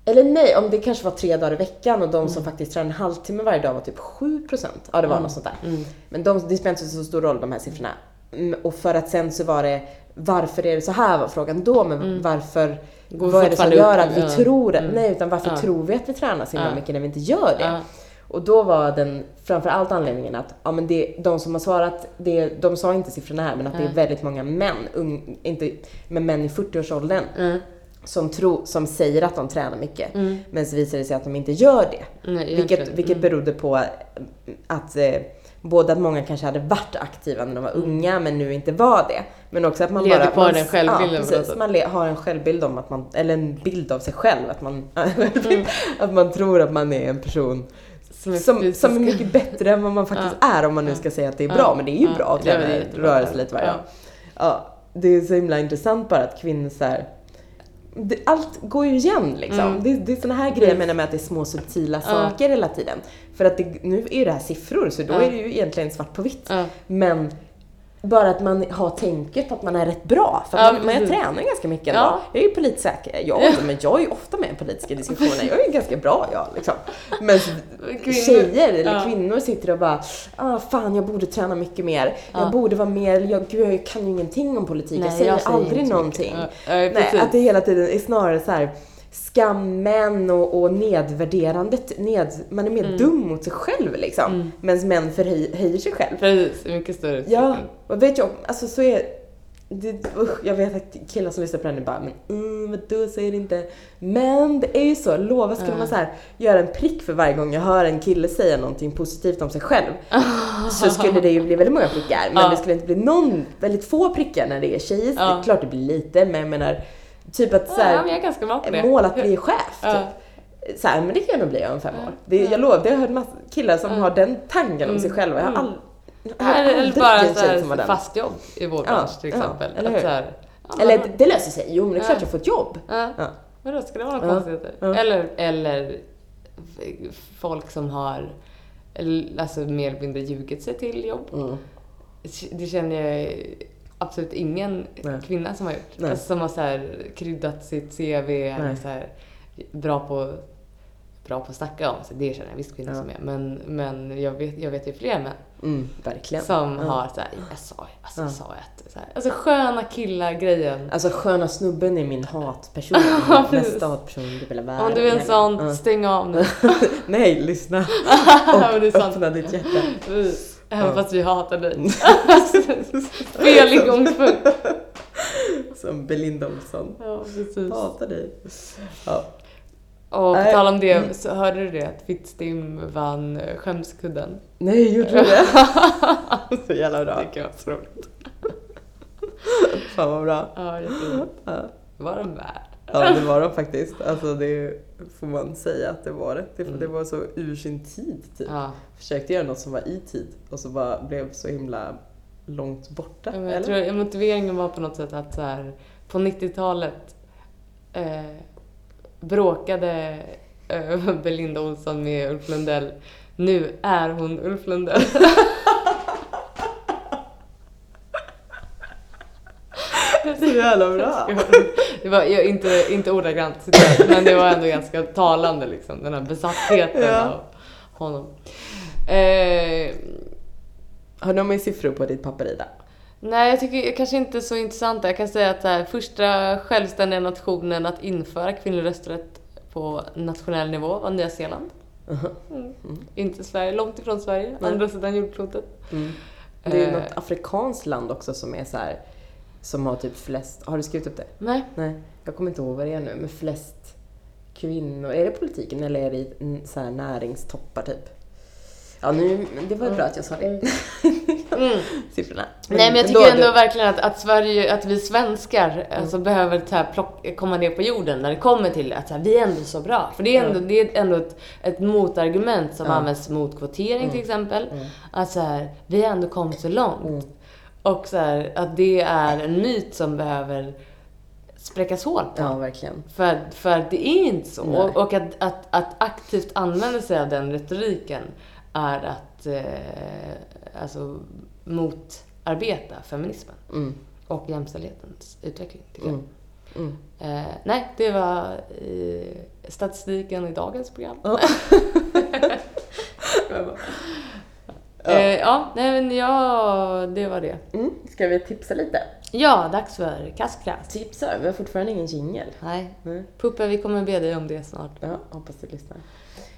B: Eller nej, om det kanske var tre dagar i veckan och de som faktiskt tränade en halvtimme varje dag var typ 7 procent. Ja, det var något sånt där.
A: Mm.
B: Men de, det spelar inte så stor roll de här siffrorna. Mm, Och för att sen så var det, varför är det så här var frågan då, men varför,
A: Går
B: vad är det som gör
A: upp,
B: att vi
A: ja.
B: tror,
A: Mm.
B: nej utan varför
A: Ja.
B: tror vi att vi tränar så himla
A: Ja.
B: mycket när vi inte gör det? Och då var den framförallt anledningen att ja, men det, de som har svarat, det, de sa inte siffrorna här, men att det är väldigt många män, ung, inte, men män i 40-årsåldern,
A: Mm.
B: som, tro, som säger att de tränar mycket.
A: Mm.
B: Men så visar det sig att de inte gör det.
A: Nej,
B: Vilket, vilket
A: Mm.
B: berodde på att eh, både att många kanske hade varit aktiva när de var unga men nu inte var det. Men också att man
A: Leder
B: bara...
A: kvar
B: man,
A: den självbilden
B: Ja,
A: på
B: precis. Man le, har en självbild om att man, eller en bild av sig själv. Att man,
A: Mm.
B: att man tror att man är en person
A: Som är
B: som, som är mycket bättre än vad man faktiskt är om man nu ska säga att det är bra.
A: Ja.
B: Men det är ju
A: Ja.
B: bra att
A: Ja,
B: träna, sig lite varje
A: Ja.
B: dag. Ja, det är så himla intressant bara att kvinnor så här, det, allt går ju igen liksom.
A: Mm.
B: Det, det är såna här grejer jag menar med att det är små subtila
A: Ja.
B: saker hela tiden. För att det, nu är ju det här siffror så då
A: Ja.
B: är det ju egentligen svart på vitt.
A: Ja.
B: Men bara att man har tänket på att man är rätt bra. För
A: Ja,
B: man, man tränar ganska mycket
A: Ja.
B: ändå. Jag är ju politsäker. Jag, men jag är ju ofta med i politiska diskussioner. Jag är ju ganska bra jag liksom. Men
A: Kvinnor-
B: tjejer eller
A: Ja.
B: kvinnor sitter och bara ah, fan jag borde träna mycket mer.
A: Ja.
B: Jag borde vara mer, jag, gud, jag kan ju ingenting om politik.
A: Nej,
B: jag säger
A: jag säger
B: aldrig någonting.
A: Ja, ja,
B: Nej, att det hela tiden är snarare så här skammen och, och nedvärderandet. Ned, man är mer
A: Mm.
B: dum mot sig själv liksom.
A: Mm.
B: Medan män förhöjer sig själv.
A: Precis, mycket större
B: Ja, och vet jag, alltså så är det, usch, jag vet att killar som lyssnar på den är bara, men mm, vadå säger det inte? Men det är ju så, lova skulle
A: Ja.
B: man så här, göra en prick för varje gång jag hör en kille säga någonting positivt om sig själv. så skulle det ju bli väldigt många prickar, men det skulle inte bli någon, väldigt få prickar när det är tjejer. Det är klart det blir lite, men jag menar, typ att så
A: Ja,
B: här,
A: men jag är ganska bra på det.
B: mål att bli chef.
A: Ja.
B: Typ. Så här, men det kan jag nog bli om fem
A: Ja.
B: år. Det, jag lovar, det har jag hört massa killar som
A: Ja.
B: har den tanken om sig
A: Mm.
B: själva. Jag har
A: Mm.
B: all, jag har
A: Eller, bara så här, fast jobb i vår
B: Ja,
A: bransch till
B: ja,
A: exempel.
B: eller
A: att
B: hur?
A: så här, ja,
B: Eller
A: men-
B: det, löser sig. Jo men det är klart
A: Ja.
B: jag får ett jobb.
A: Ja.
B: Ja.
A: Vadå, ska det vara några
B: Ja.
A: konstigheter?
B: Ja.
A: Eller, eller folk som har alltså, mer eller mindre ljugit sig till jobb.
B: Mm.
A: Det känner jag absolut ingen
B: Nej.
A: kvinna som har gjort.
B: Nej.
A: Alltså, som har så här, kryddat sitt CV, eller så här, bra på bra på att snacka om sig. Det känner jag visst kvinnor
B: Ja.
A: som är. Men, men jag, vet, jag vet ju fler män
B: Mm, verkligen.
A: som
B: Ja.
A: har så här, jag sa, alltså, jag
B: Ja.
A: sa att, så här, alltså sköna killar-grejen.
B: Alltså sköna snubben är min hatperson. Nästa hatperson i hela världen.
A: Om du är en sån, stäng av nu.
B: Nej, lyssna. Och öppna ditt hjärta.
A: Även
B: Ja.
A: fast vi hatar dig. Fel ingångspunkt.
B: Som Belinda Olsson.
A: Ja, precis.
B: Hatar dig. Ja.
A: Och på tal om det, så hörde du det? Att Fittstim vann eh, skämskudden.
B: Nej, gjorde du det? Så jävla bra.
A: tycker jag var så roligt.
B: Fan vad bra.
A: Ja, jätteroligt.
B: Ja.
A: Var de värd?
B: Ja, det var de faktiskt. Alltså det får man säga att det var det. Det,
A: Mm.
B: det var så ur sin tid typ.
A: Ja.
B: Försökte göra något som var i tid och så bara blev så himla långt borta.
A: Ja, jag tror motiveringen var på något sätt att så här, på 90-talet eh, bråkade eh, Belinda Olsson med Ulf Lundell. Nu är hon Ulf Lundell.
B: Så jävla bra.
A: Det var jag, inte, inte ordagrant citat, men det var ändå ganska talande liksom, den här besattheten
B: Ja.
A: av honom. Eh,
B: Har du några siffror på ditt papper Ida?
A: nej, jag tycker kanske inte så intressant. Jag kan säga att det här, första självständiga nationen att införa kvinnlig rösträtt på nationell nivå var Nya Zeeland.
B: Mhm.
A: Mm. Inte Sverige, långt ifrån Sverige,
B: Nej.
A: andra sidan jordklotet.
B: Mm. Det är
A: Eh,
B: något afrikanskt land också som är så här, som har typ flest, har du skrivit upp det?
A: Nej.
B: Nej, jag kommer inte ihåg vad det är nu, men flest kvinnor. Är det politiken eller är det mm, så här näringstoppar typ? Ja, nu, men det var bra att jag sa det.
A: Mm.
B: Siffrorna.
A: Nej men jag tycker ändå verkligen att, att Sverige, att vi svenskar alltså, behöver så här, plock, komma ner på jorden när det kommer till att så här, vi är ändå så bra. För det är ändå, det är ändå ett, ett motargument som används mot kvotering till exempel.
B: Mm.
A: Att så här, vi har ändå kommit så långt.
B: Mm.
A: Och så här, att det är en myt som behöver spräckas hål på.
B: Ja, verkligen.
A: För, för det är inte så. Och, och att, att, att aktivt använda sig av den retoriken är att eh, alltså, motarbeta feminismen
B: Mm.
A: och jämställdhetens utveckling. Tycker
B: Mm. Mm.
A: jag. Eh, nej, det var eh, statistiken i dagens program.
B: Ja.
A: Eh, ja, nej men ja, det var det.
B: Mm. Ska vi tipsa lite?
A: Ja, dags för kasskraft.
B: Tipsar? Vi har fortfarande ingen jingel.
A: Nej,
B: Nej.
A: Puppe, vi kommer be dig om det snart.
B: Ja, hoppas du lyssnar.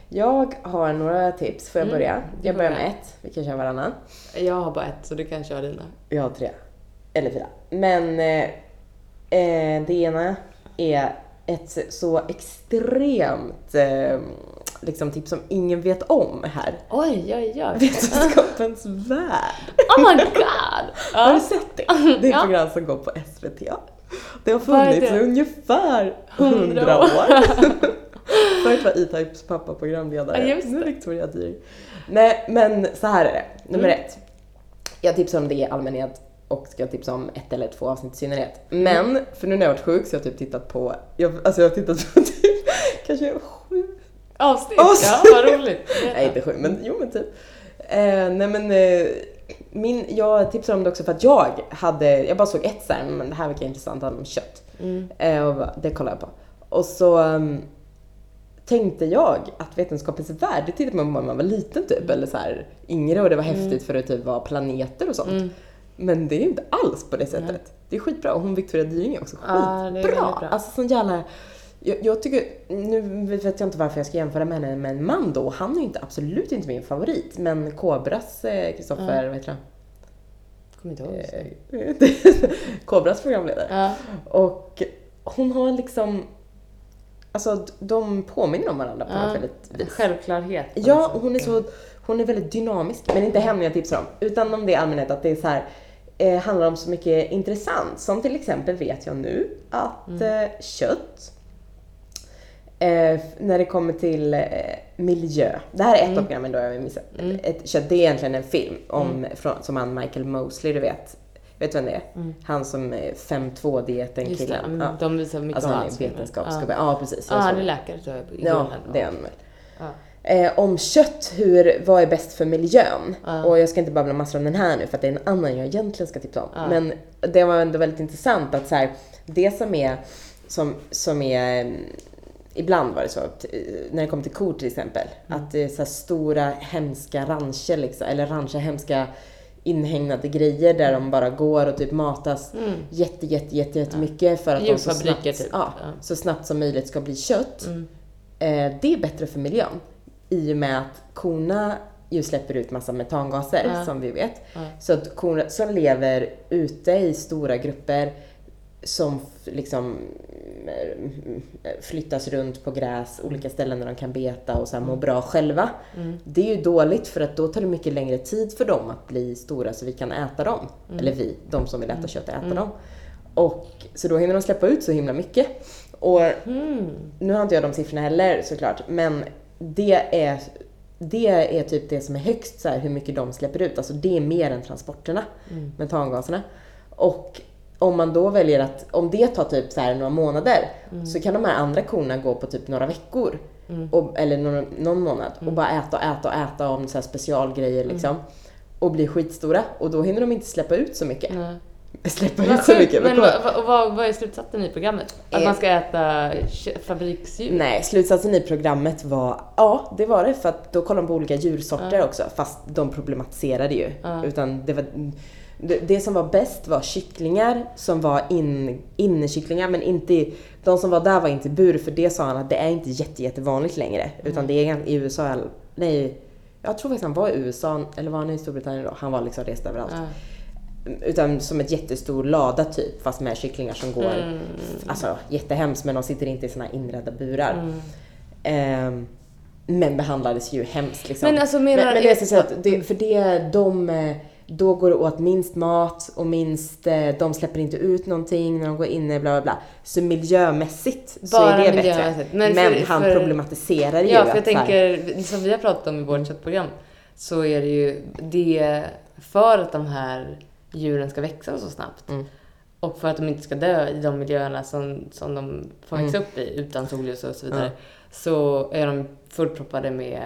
B: Jag har några tips. Får jag
A: Mm,
B: börja? Jag börjar
A: börja.
B: med ett. Vi kan köra varannan.
A: Jag har bara ett, så du kan köra dina.
B: Jag har tre. Eller fyra. Men eh, eh, det ena är ett så extremt eh, liksom tips som ingen vet om här.
A: Oj, oj, oj.
B: Vetenskapens värld.
A: Oh my god!
B: Har du sett det? Det är ett program som går på SVT. Det har funnits i ungefär 100
A: Hundra
B: år. Förut var E-Types pappa programledare.
A: Ja,
B: Nu är. Victoria Dyr. Nej, men så här är det. Nummer
A: Mm.
B: ett. Jag tipsar om det i allmänhet och ska tipsa om ett eller två avsnitt i synnerhet.
A: Mm.
B: Men, för nu när jag har varit sjuk så har jag typ tittat på, jag, alltså jag har tittat på typ kanske
A: Avsnitt?
B: Avsnitt.
A: Ja, vad roligt.
B: Nej, inte sju, men jo men typ. Eh, nej men, eh, min, jag tipsar om det också för att jag hade, jag bara såg ett så här, men det här verkar intressant, handlar om kött.
A: Mm.
B: Eh, och bara, det kollar jag på. Och så um, tänkte jag att Vetenskapens värld, det tittade man på när man var liten typ, eller så här yngre och det var häftigt för det typ var planeter och sånt.
A: Mm.
B: Men det är ju inte alls på det sättet. Det är skitbra och hon Victoria Dyring är också
A: Ja, det är
B: skitbra.
A: bra.
B: Alltså sån jävla... Jag, jag tycker, nu vet jag inte varför jag ska jämföra med henne med en man då. Han är ju inte, absolut inte min favorit. Men Kobras Kristoffer, vad heter han?
A: Kommer inte ihåg.
B: Eh, Kobras programledare.
A: Ja.
B: Och hon har liksom, alltså de påminner om varandra på
A: Ja.
B: något väldigt vis.
A: Självklarhet.
B: Ja, hon är så, hon är väldigt dynamisk. Men inte henne jag tipsar om, utan om det i allmänhet att det är så här, eh, handlar om så mycket intressant. Som till exempel vet jag nu att
A: Mm.
B: eh, kött, eh, när det kommer till eh, miljö. Det här är ett av programmen då jag vill missa.
A: Mm.
B: Ett, kött, det är egentligen en film om, från, som han Michael Mosley, du vet. Vet du vem det är?
A: Mm.
B: Han som är 5-2-dieten
A: Just det,
B: killen.
A: mm,
B: Ja.
A: de visar mycket
B: Alltså han är vetenskapsgubbe.
A: Ja,
B: Ja, precis.
A: ja
B: Jag
A: han
B: såg
A: är läkare tror jag. i
B: Ja,
A: grunden.
B: det är han.
A: Ja.
B: Eh, om kött, hur, vad är bäst för miljön?
A: Ja.
B: Och jag ska inte babbla massor om den här nu för att det är en annan jag egentligen ska tipsa om.
A: Ja.
B: Men det var ändå väldigt intressant att så här, det som är, som, som är, mm, ibland var det så, att, eh, när det kommer till kor till exempel,
A: Mm.
B: att det är så här stora hemska rancher liksom, eller rancher, hemska inhägnade grejer där de bara går och typ matas
A: Mm.
B: jätte, jätte, jätte, jättemycket för att de så snabbt,
A: typ.
B: ja,
A: Ja.
B: så snabbt som möjligt ska bli kött.
A: Mm.
B: Eh, det är bättre för miljön. I och med att korna ju släpper ut massa metangaser
A: Ja.
B: som vi vet.
A: Ja.
B: Så att korna som lever ute i stora grupper som liksom mm, flyttas runt på gräs, olika ställen där de kan beta och så här må bra själva.
A: Mm.
B: Det är ju dåligt för att då tar det mycket längre tid för dem att bli stora så vi kan äta dem.
A: Mm.
B: Eller vi, de som vill äta kött, äta dem. Och, så då hinner de släppa ut så himla mycket. Och
A: Mm.
B: nu har inte jag de siffrorna heller såklart, men det är, det är typ det som är högst så här, hur mycket de släpper ut. Alltså det är mer än transporterna,
A: Mm.
B: metangaserna. Och om man då väljer att, om det tar typ så här några månader, så kan de här andra korna gå på typ några veckor.
A: Mm.
B: Och, eller någon, någon månad och bara äta och äta och äta om så specialgrejer liksom. Och bli skitstora och då hinner de inte släppa ut så mycket. Släppa ut så mycket.
A: Men vad, vad, vad, vad är slutsatsen i programmet? Att
B: Eh.
A: man ska äta fabriksdjur?
B: Nej, slutsatsen i programmet var, ja det var det för att då kollade de på olika djursorter också fast de problematiserade ju. Utan det, var, det, som var bäst var kycklingar som var in, innekycklingar men inte, de som var där var inte i bur för det sa han att det är inte jätte, jättevanligt längre. Utan det är i USA, nej, jag tror faktiskt han var i USA, eller var han i Storbritannien då? Han var liksom rest överallt.
A: Ja.
B: Utan som ett jättestor lada typ, fast med kycklingar som går,
A: Mm.
B: alltså jättehemskt men de sitter inte i såna inredda burar.
A: Mm.
B: Ehm, men behandlades ju hemskt liksom.
A: Men alltså menar-
B: men, men det är så att det, för det, de, eh, då går det åt minst mat och minst, eh, de släpper inte ut någonting när de går inne, bla bla bla. Så miljömässigt så
A: Bara
B: är det bättre. Men,
A: Men för-
B: han
A: för-
B: problematiserar ju
A: Ja, för jag
B: så
A: tänker, som vi har pratat om i vårt köttprogram, så är det ju det för att de här djuren ska växa så snabbt
B: Mm.
A: och för att de inte ska dö i de miljöerna som, som de får växa
B: Mm.
A: upp i utan solljus och så vidare,
B: Ja.
A: så är de fullproppade med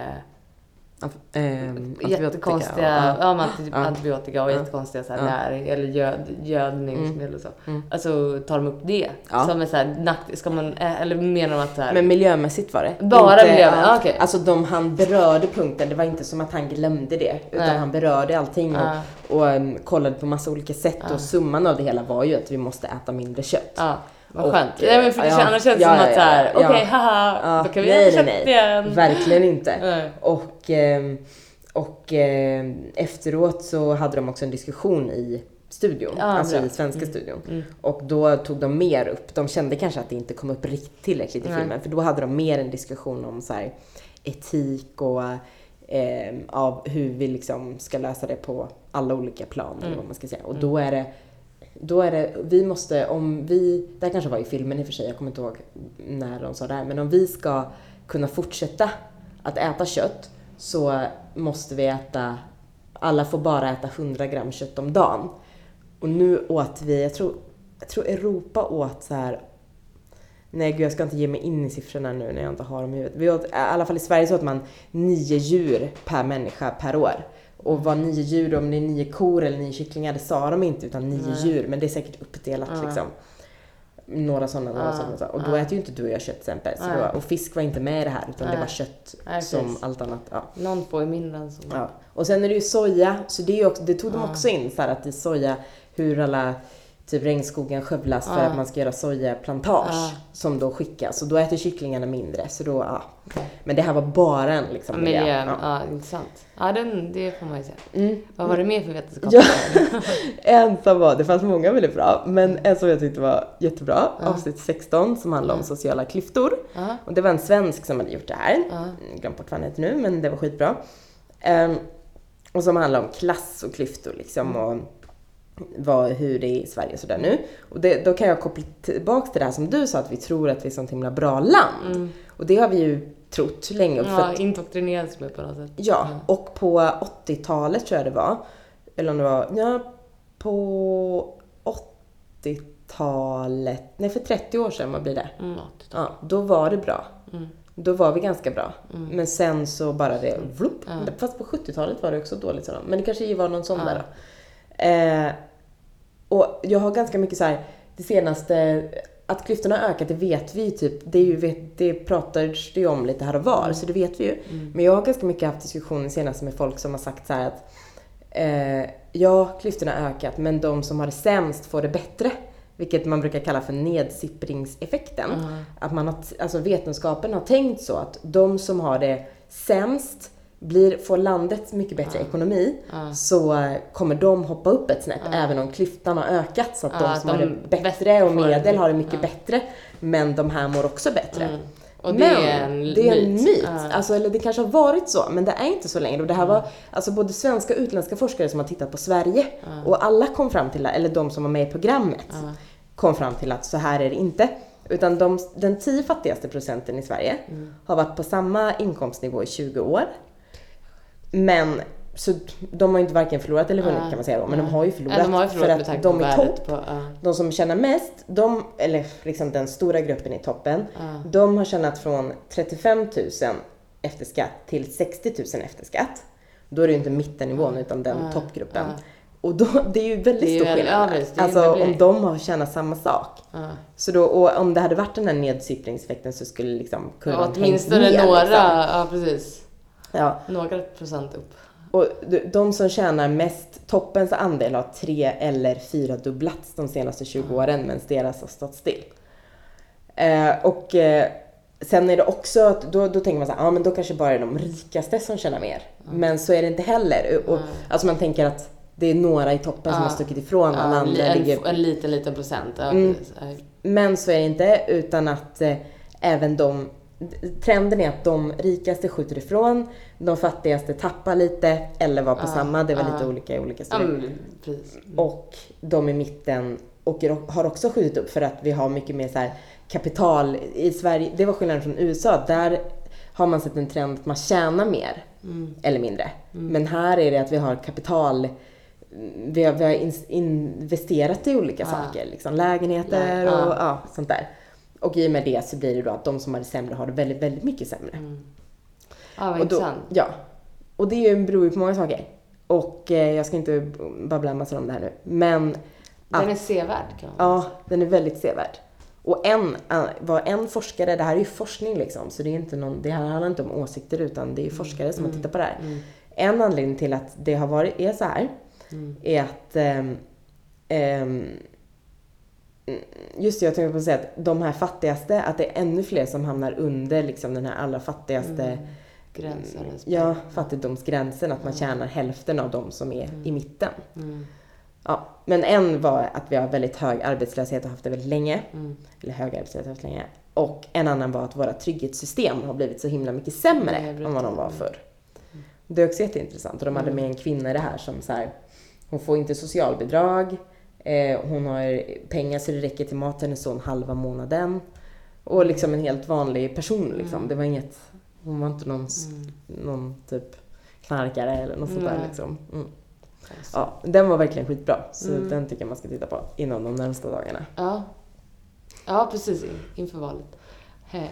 B: Antibiotika
A: jättekonstiga ja, anti-
B: Ja.
A: antibiotika och
B: Ja.
A: jättekonstiga så här, näring eller göd, gödningsmedel och så.
B: Mm.
A: Alltså tar de upp det som är så här, nack, ska man, ä- eller menar de att så här,
B: Men miljömässigt var det.
A: Bara
B: Inte-
A: miljömässigt, ah, okej.
B: Alltså de, han berörde punkten, det var inte som att han glömde det. Utan
A: Nej.
B: han berörde allting och, och um, kollade på massa olika sätt. Och summan av det hela var ju att vi måste äta mindre kött.
A: Vad
B: Och,
A: skönt.
B: eh,
A: Ja, men för det
B: ja,
A: känns, annars känns det
B: ja,
A: som att så här,
B: ja, ja.
A: okej haha,
B: Ja,
A: då kan vi
B: nej,
A: äta
B: nej, nej.
A: igen.
B: Verkligen inte.
A: Nej.
B: Och, ehm, och ehm, efteråt så hade de också en diskussion i studion,
A: Ja,
B: alltså
A: bra.
B: i svenska
A: Mm.
B: studion.
A: Mm.
B: Och då tog de mer upp, de kände kanske att det inte kom upp riktigt tillräckligt i
A: Nej.
B: filmen, för då hade de mer en diskussion om så här, etik och eh, av hur vi liksom ska lösa det på alla olika plan, eller
A: Mm.
B: vad man ska säga. Och då är det då är det, vi måste, om vi, det här kanske var i filmen i och för sig, jag kommer inte ihåg när de sa det här, men om vi ska kunna fortsätta att äta kött så måste vi äta, alla får bara äta 100 gram kött om dagen. Och nu åt vi, jag tror, jag tror Europa åt så här. Nej gud jag ska inte ge mig in i siffrorna nu när jag inte har dem i huvudet. Vi åt, I alla fall i Sverige så åt man nio djur per människa per år. Och vad nio djur, om det är nio kor eller nio kycklingar, det sa de inte utan nio
A: Nej.
B: djur. Men det är säkert uppdelat
A: Ja.
B: liksom. Några sådana, några
A: Ja.
B: sådana. Och då
A: Ja.
B: äter ju inte du och jag kött till exempel. Var, och fisk var inte med i det här utan det var kött som allt annat. Ja.
A: Någon får ju mindre än så.
B: Ja. Och sen är det ju soja, så det, är också, det tog de också in så här att i soja, hur alla typ regnskogen skövlas för att man ska göra sojaplantage
A: Ja.
B: som då skickas. Och då äter kycklingarna mindre. Så då, ja. Men det här var bara en liksom
A: Miljö,
B: Ja.
A: ja. intressant. Ja, den, det får man ju säga.
B: Mm.
A: Vad var det mer för vetenskap?
B: Ja. En som var, det fanns många väldigt bra, men en som jag tyckte var jättebra,
A: Ja.
B: avsnitt 16 som handlar om sociala klyftor.
A: Ja.
B: Och det var en svensk som hade gjort det här. Mm, Glömt bort vad han heter nu, men det var skitbra. Ehm, och som handlar om klass och klyftor liksom och vad, hur det är i Sverige och sådär nu. Och det, då kan jag koppla tillbaks till det här som du sa, att vi tror att vi är ett sånt himla bra land.
A: Mm.
B: Och det har vi ju trott länge. För
A: Ja,
B: att,
A: indoktrinerats med på något sätt.
B: ja, och på 80-talet tror jag det var, eller om det var, ja, på 80-talet, nej för 30 år sedan, vad blir det?
A: Mm, 80-tal.
B: Ja, då var det bra.
A: Mm.
B: Då var vi ganska bra.
A: Mm.
B: Men sen så bara det, vlopp.
A: Ja.
B: Fast på 70-talet var det också dåligt. Sådär. Men det kanske var någon sån
A: Ja.
B: där då. Eh, och jag har ganska mycket så här, det senaste, att klyftorna har ökat, det vet vi ju typ. Det, är ju, vet, det pratar det ju om lite här och var, så det vet vi ju.
A: Mm.
B: Men jag har ganska mycket haft diskussioner senaste med folk som har sagt så här att eh, ja, klyftorna har ökat, men de som har det sämst får det bättre. Vilket man brukar kalla för nedsippringseffekten.
A: Ja.
B: Att man har, alltså vetenskapen har tänkt så att de som har det sämst blir, får landet mycket bättre ekonomi
A: Ja.
B: så kommer de hoppa upp ett snäpp
A: Ja.
B: även om klyftan har ökat så att
A: Ja,
B: de som
A: de
B: har det bättre och medel har det mycket
A: ja.
B: bättre men de här mår också bättre.
A: Mm. Och det
B: men
A: är en
B: det är en
A: myt.
B: myt.
A: Ja.
B: Alltså, eller det kanske har varit så, men det är inte så längre. Och det här
A: Mm.
B: var alltså, både svenska och utländska forskare som har tittat på Sverige och alla kom fram till, eller de som var med i programmet,
A: Ja.
B: kom fram till att så här är det inte. Utan de, den tio fattigaste procenten i Sverige
A: Mm.
B: har varit på samma inkomstnivå i 20 år. Men så de har ju inte varken förlorat eller vunnit
A: Ja.
B: kan man säga då, men de
A: Ja.
B: har ju
A: Ja,
B: förlorat.
A: de har förlorat
B: för att de i topp,
A: på... Ja.
B: de som tjänar mest, de, eller liksom den stora gruppen i toppen, de har tjänat från 35 000 efter skatt till 60 000 efter skatt. Då är det ju inte mittennivån utan den toppgruppen. Och då, det är ju väldigt stor skillnad. alltså om de har tjänat samma sak. Så då, och om det hade varit den här nedsippringseffekten så skulle liksom kurvan
A: Ja,
B: hängt
A: åtminstone
B: ner,
A: några,
B: Liksom.
A: ja precis.
B: Ja,
A: Några procent upp.
B: och de- som tjänar mest, toppens andel har tre eller fyra dubblats de senaste 20 åren medan deras har stått still. Eh, och eh, Sen är det också att då, då tänker man så här, ja men då kanske bara är de rikaste som tjänar mer. Men så är det inte heller. Och, Alltså man tänker att det är några i toppen som har stuckit ifrån, alla
A: Ja,
B: andra
A: en,
B: ligger...
A: en liten, liten procent. Ja,
B: Mm. Men så är det inte, utan att eh, även de... Trenden är att de rikaste skjuter ifrån, de fattigaste tappar lite eller var på samma, det var lite olika i olika
A: men precis.
B: Och de i mitten åker, har också skjutit upp för att vi har mycket mer så här kapital i Sverige. Det var skillnaden från USA. Där har man sett en trend att man tjänar mer
A: Mm.
B: eller mindre. Men här är det att vi har kapital vi har, vi har in- investerat i olika saker, liksom lägenheter och ja, sånt där. Och i och med det så blir det då att de som har det sämre har det väldigt, väldigt mycket sämre.
A: Ja, vad
B: Och då,
A: intressant.
B: ja. Och det beror ju på många saker. Och eh, jag ska inte babbla en massa om det här nu. Men
A: Den är sevärd kan man
B: Ja, den är väldigt sevärd. Och en, eh, vad en forskare, det här är ju forskning liksom, så det, är inte någon, det här handlar inte om åsikter utan det är ju forskare som har tittat på det här. En anledning till att det har varit, är så här, är att ehm, ehm, Just det, jag tänkte på att säga att de här fattigaste, att det är ännu fler som hamnar under liksom den här allra fattigaste
A: Gränser. eller spel.
B: ja, fattigdomsgränsen, att man tjänar hälften av de som är i mitten.
A: Mm.
B: Ja, men en var att vi har väldigt hög arbetslöshet och haft det väldigt länge.
A: Mm.
B: Eller hög arbetslöshet och haft länge. Och en annan var att våra trygghetssystem har blivit så himla mycket sämre
A: Mm,
B: än vad de var förr. Det är också jätteintressant. Och de hade med en kvinna i det här som så här, hon får inte socialbidrag, eh, hon har pengar så det räcker till mat till hennes son halva månaden. Och liksom en helt vanlig person liksom. Det var inget, hon var inte någon, s- någon typ knarkare eller något sånt där liksom. Mm. Ja, den var verkligen skitbra. Så den tycker jag man ska titta på inom de närmsta dagarna.
A: Ja. ja, precis. in- Inför valet. He.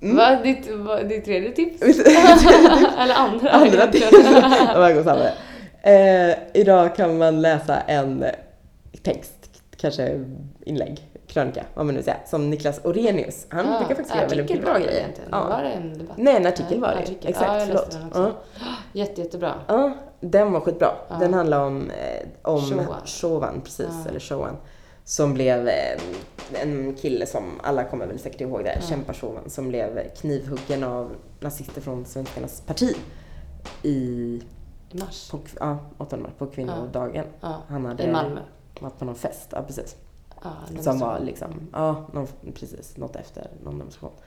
B: Mm.
A: Vad är ditt, ditt tredje tips? Eller andra?
B: Andra tips. De här går samman. Eh, idag kan man läsa en text, kanske inlägg, krönika, vad man nu säger, som Niklas Orenius. Han
A: Ja,
B: brukar faktiskt göra väldigt bra grejer.
A: egentligen.
B: Ja.
A: Var det en debatt?
B: Nej, en artikel var det.
A: artikel.
B: Exakt,
A: ja, jag
B: förlåt.
A: den
B: Ja.
A: också. Jätte, jättebra.
B: Ja, den var skitbra.
A: Ja.
B: Den handlar om, eh, om
A: Showan.
B: Showan, precis,
A: Ja.
B: eller Showan. Som blev eh, en kille som, alla kommer väl säkert ihåg det, kämpa Showan, som blev knivhuggen av nazister från Svenskarnas parti i,
A: mars.
B: på, ja, 8 mars, på kvinnodagen.
A: Ja.
B: Han hade
A: I Malmö.
B: Varit på någon fest, ja precis.
A: Det
B: Som var liksom, ja, någon, precis, något efter någon demonstration.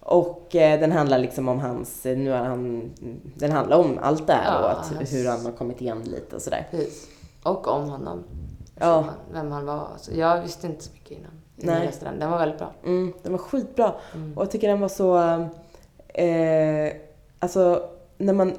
B: Och eh, den handlar liksom om hans, nu har han, den handlar om allt det här
A: Ja,
B: och att, hur han har kommit igen lite och sådär.
A: Precis. Och om honom.
B: Ja.
A: Så Vem han var. Så jag visste inte så mycket innan. innan
B: Nej.
A: Jag den. Den var väldigt bra.
B: Mm, den var skitbra.
A: Mm.
B: Och jag tycker den var så... Eh, alltså, när man...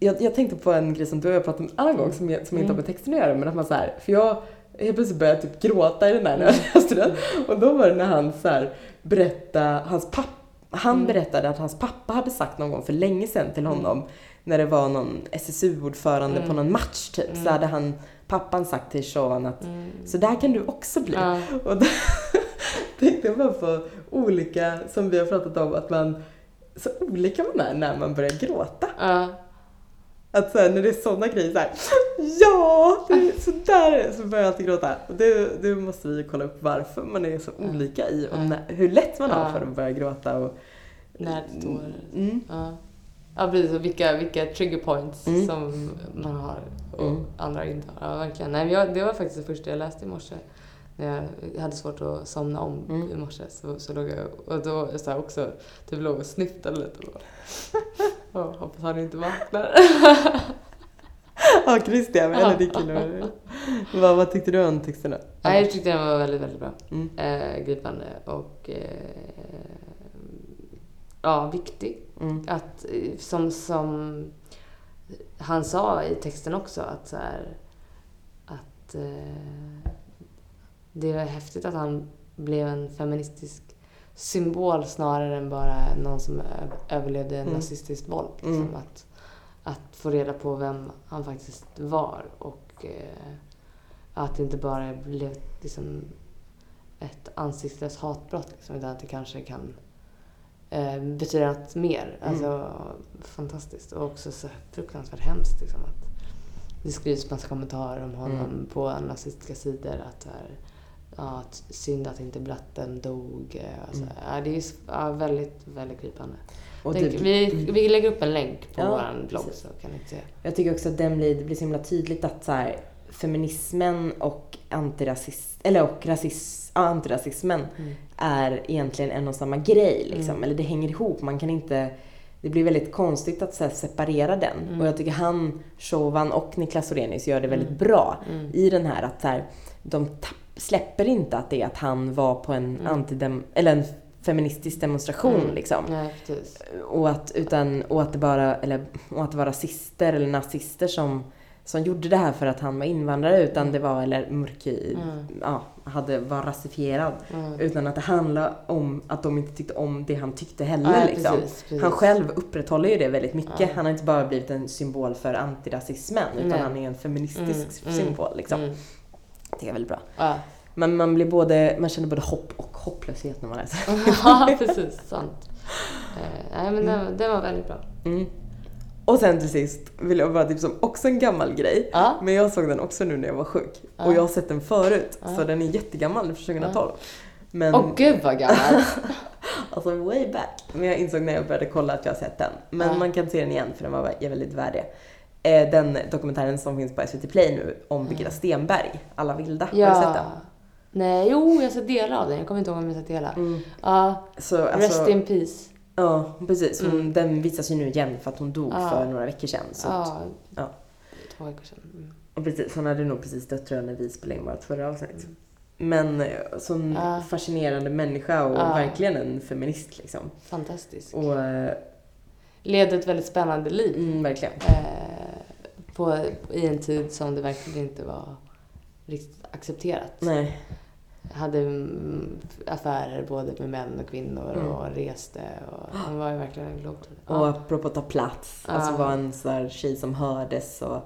B: Jag, jag tänkte på en grej som du och jag pratade om en annan gång som, jag, som inte har med texten att göra. Men att man så här, för jag helt plötsligt började typ gråta i den här när jag läste den. Och då var det när han så här berättade, hans pappa, han berättade att hans pappa hade sagt någon gång för länge sedan till honom när det var någon SSU-ordförande på någon match typ, så hade han, pappan sagt till Showan att så där kan du också bli.
A: Ja.
B: Och då tänkte jag bara på olika, som vi har pratat om, att man, så olika man är när man börjar gråta.
A: Ja.
B: Att så här, när det är sådana grejer så här, ja, så där är det", så börjar jag alltid gråta. Och det, det måste vi kolla upp varför man är så olika i och när, hur lätt man har för att börja gråta. Och,
A: Närtårar.
B: mm,
A: Ja. Ja, precis. Och vilka, vilka trigger points
B: Mm.
A: som man har och
B: Mm.
A: andra inte har. Ja, verkligen. Nej, jag, det var faktiskt det första jag läste i morse. När jag hade svårt att somna om
B: Mm.
A: i morse så, så låg jag och då så också typ låg och snyftade lite. Och, bara, "Åh, hoppas han inte vaknar.
B: Ja, Christian, din kille. vad, vad tyckte du om texten då?
A: Nej, jag tyckte den var väldigt, väldigt bra.
B: Mm.
A: Eh, gripande och eh, ja, viktig.
B: Mm.
A: Att, eh, som, som han sa i texten också, att, så här, att eh, det är häftigt att han blev en feministisk symbol snarare än bara någon som överlevde
B: Mm.
A: nazistiskt våld. Liksom.
B: Mm.
A: Att, att få reda på vem han faktiskt var och eh, att det inte bara blev liksom, ett ansiktslöst hatbrott liksom, utan att det kanske kan eh, betyda något mer.
B: Mm.
A: Alltså fantastiskt och också så fruktansvärt hemskt liksom, att det skrivs massa kommentarer om honom
B: Mm.
A: på nazistiska sidor att här, ja, synd att inte blatten dog. eh, Och så.
B: Mm.
A: Ja, det är ja, väldigt, väldigt gripande.
B: Typ-
A: vi, vi lägger upp en länk på
B: Ja,
A: vår blogg så kan ni se.
B: Jag tycker också att den blir, det blir så himla tydligt att så här, feminismen och antirasism, eller och rasism, ja, antirasismen
A: Mm.
B: är egentligen en och samma grej liksom.
A: Mm.
B: Eller det hänger ihop. Man kan inte, det blir väldigt konstigt att här, separera den.
A: Mm.
B: Och jag tycker han, Chauvin och Niklas Orenius gör det väldigt
A: Mm.
B: bra
A: Mm.
B: i den här att så här, de tapp, släpper inte att det är att han var på en
A: Mm.
B: antidem, eller en feministisk demonstration
A: Mm.
B: liksom.
A: Nej.
B: Och att, utan, och att det bara, eller, och att det var rasister eller nazister som, som gjorde det här för att han var invandrare utan
A: Mm.
B: det var, eller mörk,
A: Mm.
B: ja, hade, var rasifierad.
A: Mm.
B: Utan att det handlade om att de inte tyckte om det han tyckte heller
A: Nej,
B: liksom.
A: precis, precis.
B: Han själv upprätthåller ju det väldigt mycket.
A: Ja.
B: Han har inte bara blivit en symbol för antirasismen utan
A: Nej.
B: han är en feministisk
A: Mm, mm,
B: symbol liksom.
A: Mm.
B: Det är väldigt bra.
A: Ja.
B: Men man blir både, man känner både hopp och hopplöshet när man läser.
A: ja, precis. Sant. Eh, nej, men den, den var väldigt bra.
B: Mm. Och sen till sist vill jag bara tipsa om också en gammal grej.
A: Ja.
B: Men jag såg den också nu när jag var sjuk.
A: Ja.
B: Och jag har sett den förut.
A: Ja.
B: Så den är jättegammal, från 2012. Men,
A: Åh gud vad gammal.
B: alltså way back. Men jag insåg när jag började kolla att jag har sett den. Men man kan se den igen för den var är väldigt värd det. Eh, Den dokumentären som finns på SVT Play nu om Birgitta Stenberg, Alla vilda. Har du sett
A: ja.
B: den?
A: Nej, jo, jag sett delar av den. Jag kommer inte ihåg om jag sett hela.
B: Mm.
A: Ja,
B: Så,
A: Rest
B: alltså,
A: in peace.
B: Ja, precis. Hon,
A: Mm.
B: Den visas ju nu igen för att hon dog
A: Ja.
B: för några veckor sedan. Så,
A: Ja,
B: ja.
A: två veckor sedan. Mm.
B: Och precis, hon hade nog precis dött tror jag när vi spelade in vårt förra avsnitt. Men eh, sån
A: Ja.
B: fascinerande människa och
A: Ja.
B: verkligen en feminist liksom.
A: Fantastisk.
B: Och eh,
A: Levde ett väldigt spännande liv.
B: mm, verkligen.
A: Eh, på, I en tid som det verkligen inte var riktigt accepterat.
B: Nej.
A: Hade mm, affärer både med män och kvinnor
B: Mm.
A: och reste. Och hon var ju verkligen en globetrotter.
B: Och
A: Ja.
B: apropå ta plats,
A: Ja.
B: alltså vara en sån här tjej som hördes och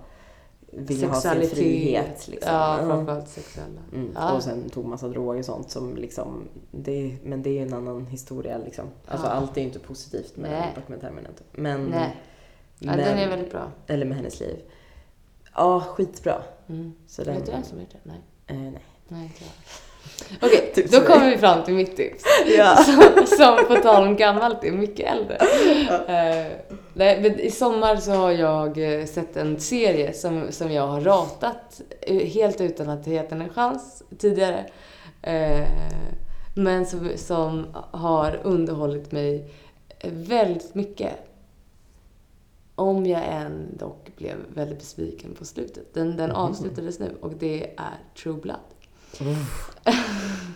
B: ville ha sin frihet. Liksom.
A: Ja, framförallt sexuella.
B: Mm.
A: Ja.
B: Och sen tog massa droger och sånt som liksom, det, men det är ju en annan historia liksom. Alltså
A: Ja.
B: allt är ju inte positivt med dokumentären men, men,
A: Nej, ja,
B: men
A: den är väldigt bra.
B: Eller med hennes liv. Ja, skitbra.
A: Mm.
B: Så den,
A: Vet du vem som gjort det? Nej.
B: Eh, nej.
A: Nej, inte jag. Okej,
B: Typ
A: då kommer vi fram till mitt tips.
B: Ja.
A: Som, som på tal om gammalt är mycket äldre. Eh, nej, men I sommar så har jag eh, sett en serie som, som jag har ratat eh, helt utan att ge den en chans tidigare. Eh, men som, som har underhållit mig väldigt mycket. Om jag än dock blev väldigt besviken på slutet. Den, den avslutades nu och det är True Blood.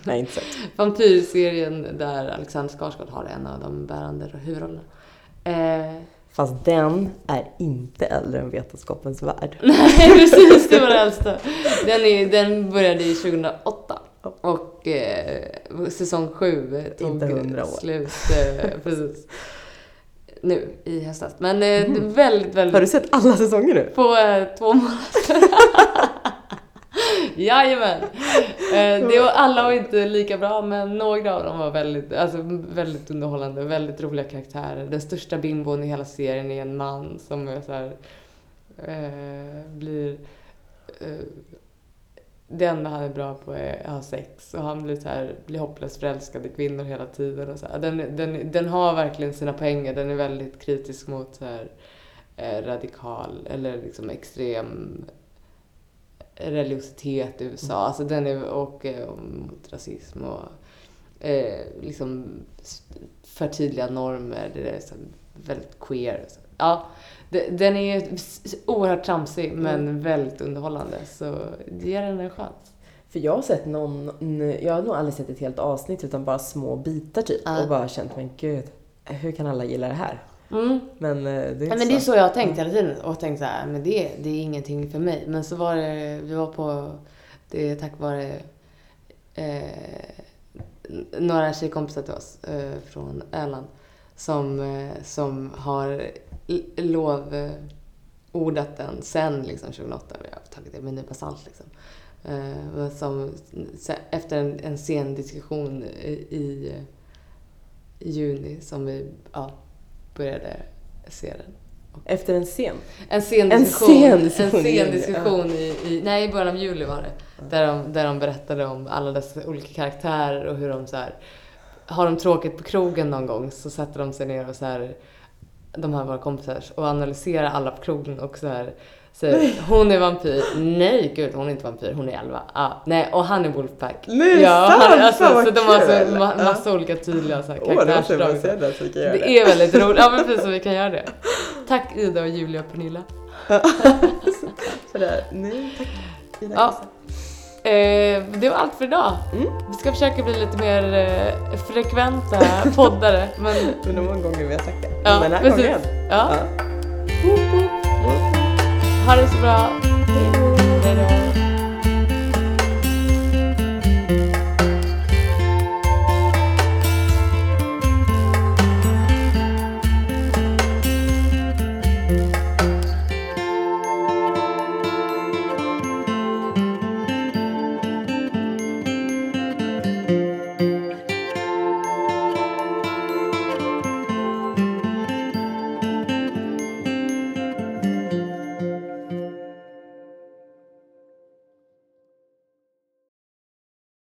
B: Nej, inte sett.
A: Vampyrserien där Alexander Skarsgård har en av de bärande huvudrollerna. Eh,
B: Fast den är inte äldre än Vetenskapens Värld.
A: nej, precis, det var det äldsta. Den, är, den började i 2008 och eh, säsong 7 tog
B: Inte 100 år.
A: slut eh, precis, nu i höstas. Men eh, väldigt, väldigt...
B: Mm. Har du sett alla säsonger nu?
A: På eh, två månader. Jajamän! Eh, det var, alla var inte lika bra men några av dem var väldigt, alltså, väldigt underhållande, väldigt roliga karaktärer. Den största bimbon i hela serien är en man som är så här, eh, blir... Eh, det enda han är bra på är att ha sex och han blir, så här, blir hopplöst förälskad i kvinnor hela tiden. Och så här. Den, den, den har verkligen sina poänger, den är väldigt kritisk mot så här, eh, radikal eller liksom extrem religiositet i USA. Alltså den är, och eh, mot rasism och eh, liksom förtydliga normer. Det är så väldigt queer. Så. Ja, den är ju oerhört tramsig men väldigt underhållande. Så ge den en chans.
B: För jag har sett någon, jag har nog aldrig sett ett helt avsnitt utan bara små bitar typ.
A: Ja.
B: Och bara känt, men gud, hur kan alla gilla det här?
A: Mm.
B: Men eh, det är inte
A: Ja, men det är så jag har tänkt hela tiden och tänkt så här, men det, det är ingenting för mig. Men så var det, vi var på, det är tack vare eh, några tjejkompisar till oss eh, från Öland som, eh, som har lovordat den sen liksom 2008. Jag har tagit det med en nypa salt liksom. Eh, men som, efter en, en sen diskussion i, i, juni som vi ja, började se den.
B: Efter en scen?
A: En sen
B: En
A: diskussion,
B: sen diskussion
A: en sen diskussion i, i, nej i början av juli var det. Där de, där de berättade om alla dessa olika karaktärer och hur de så här, har de tråkigt på krogen någon gång så sätter de sig ner och så här, de här våra kompisar och analyserar alla på krogen och så här säger hon är vampyr, nej gud hon är inte vampyr, hon är elva. Ah, nej och han är Wolfpack.
B: Nej,
A: ja,
B: sant?
A: han, alltså, så de har så ma-
B: Ja.
A: massa olika tydliga så här, karaktärsdrag.
B: det göra
A: det
B: det.
A: är väldigt roligt. Ja men precis så vi kan göra det. Tack Ida och Julia och Pernilla.
B: Sådär, nej tack. Ida
A: Ja. Eh, det var allt för idag.
B: Mm.
A: Vi ska försöka bli lite mer eh, frekventa poddare. Men
B: nog många gånger vi har sagt det.
A: ja,
B: Den här
A: precis.
B: gången.
A: Ja.
B: Ja.
A: Ha det så bra.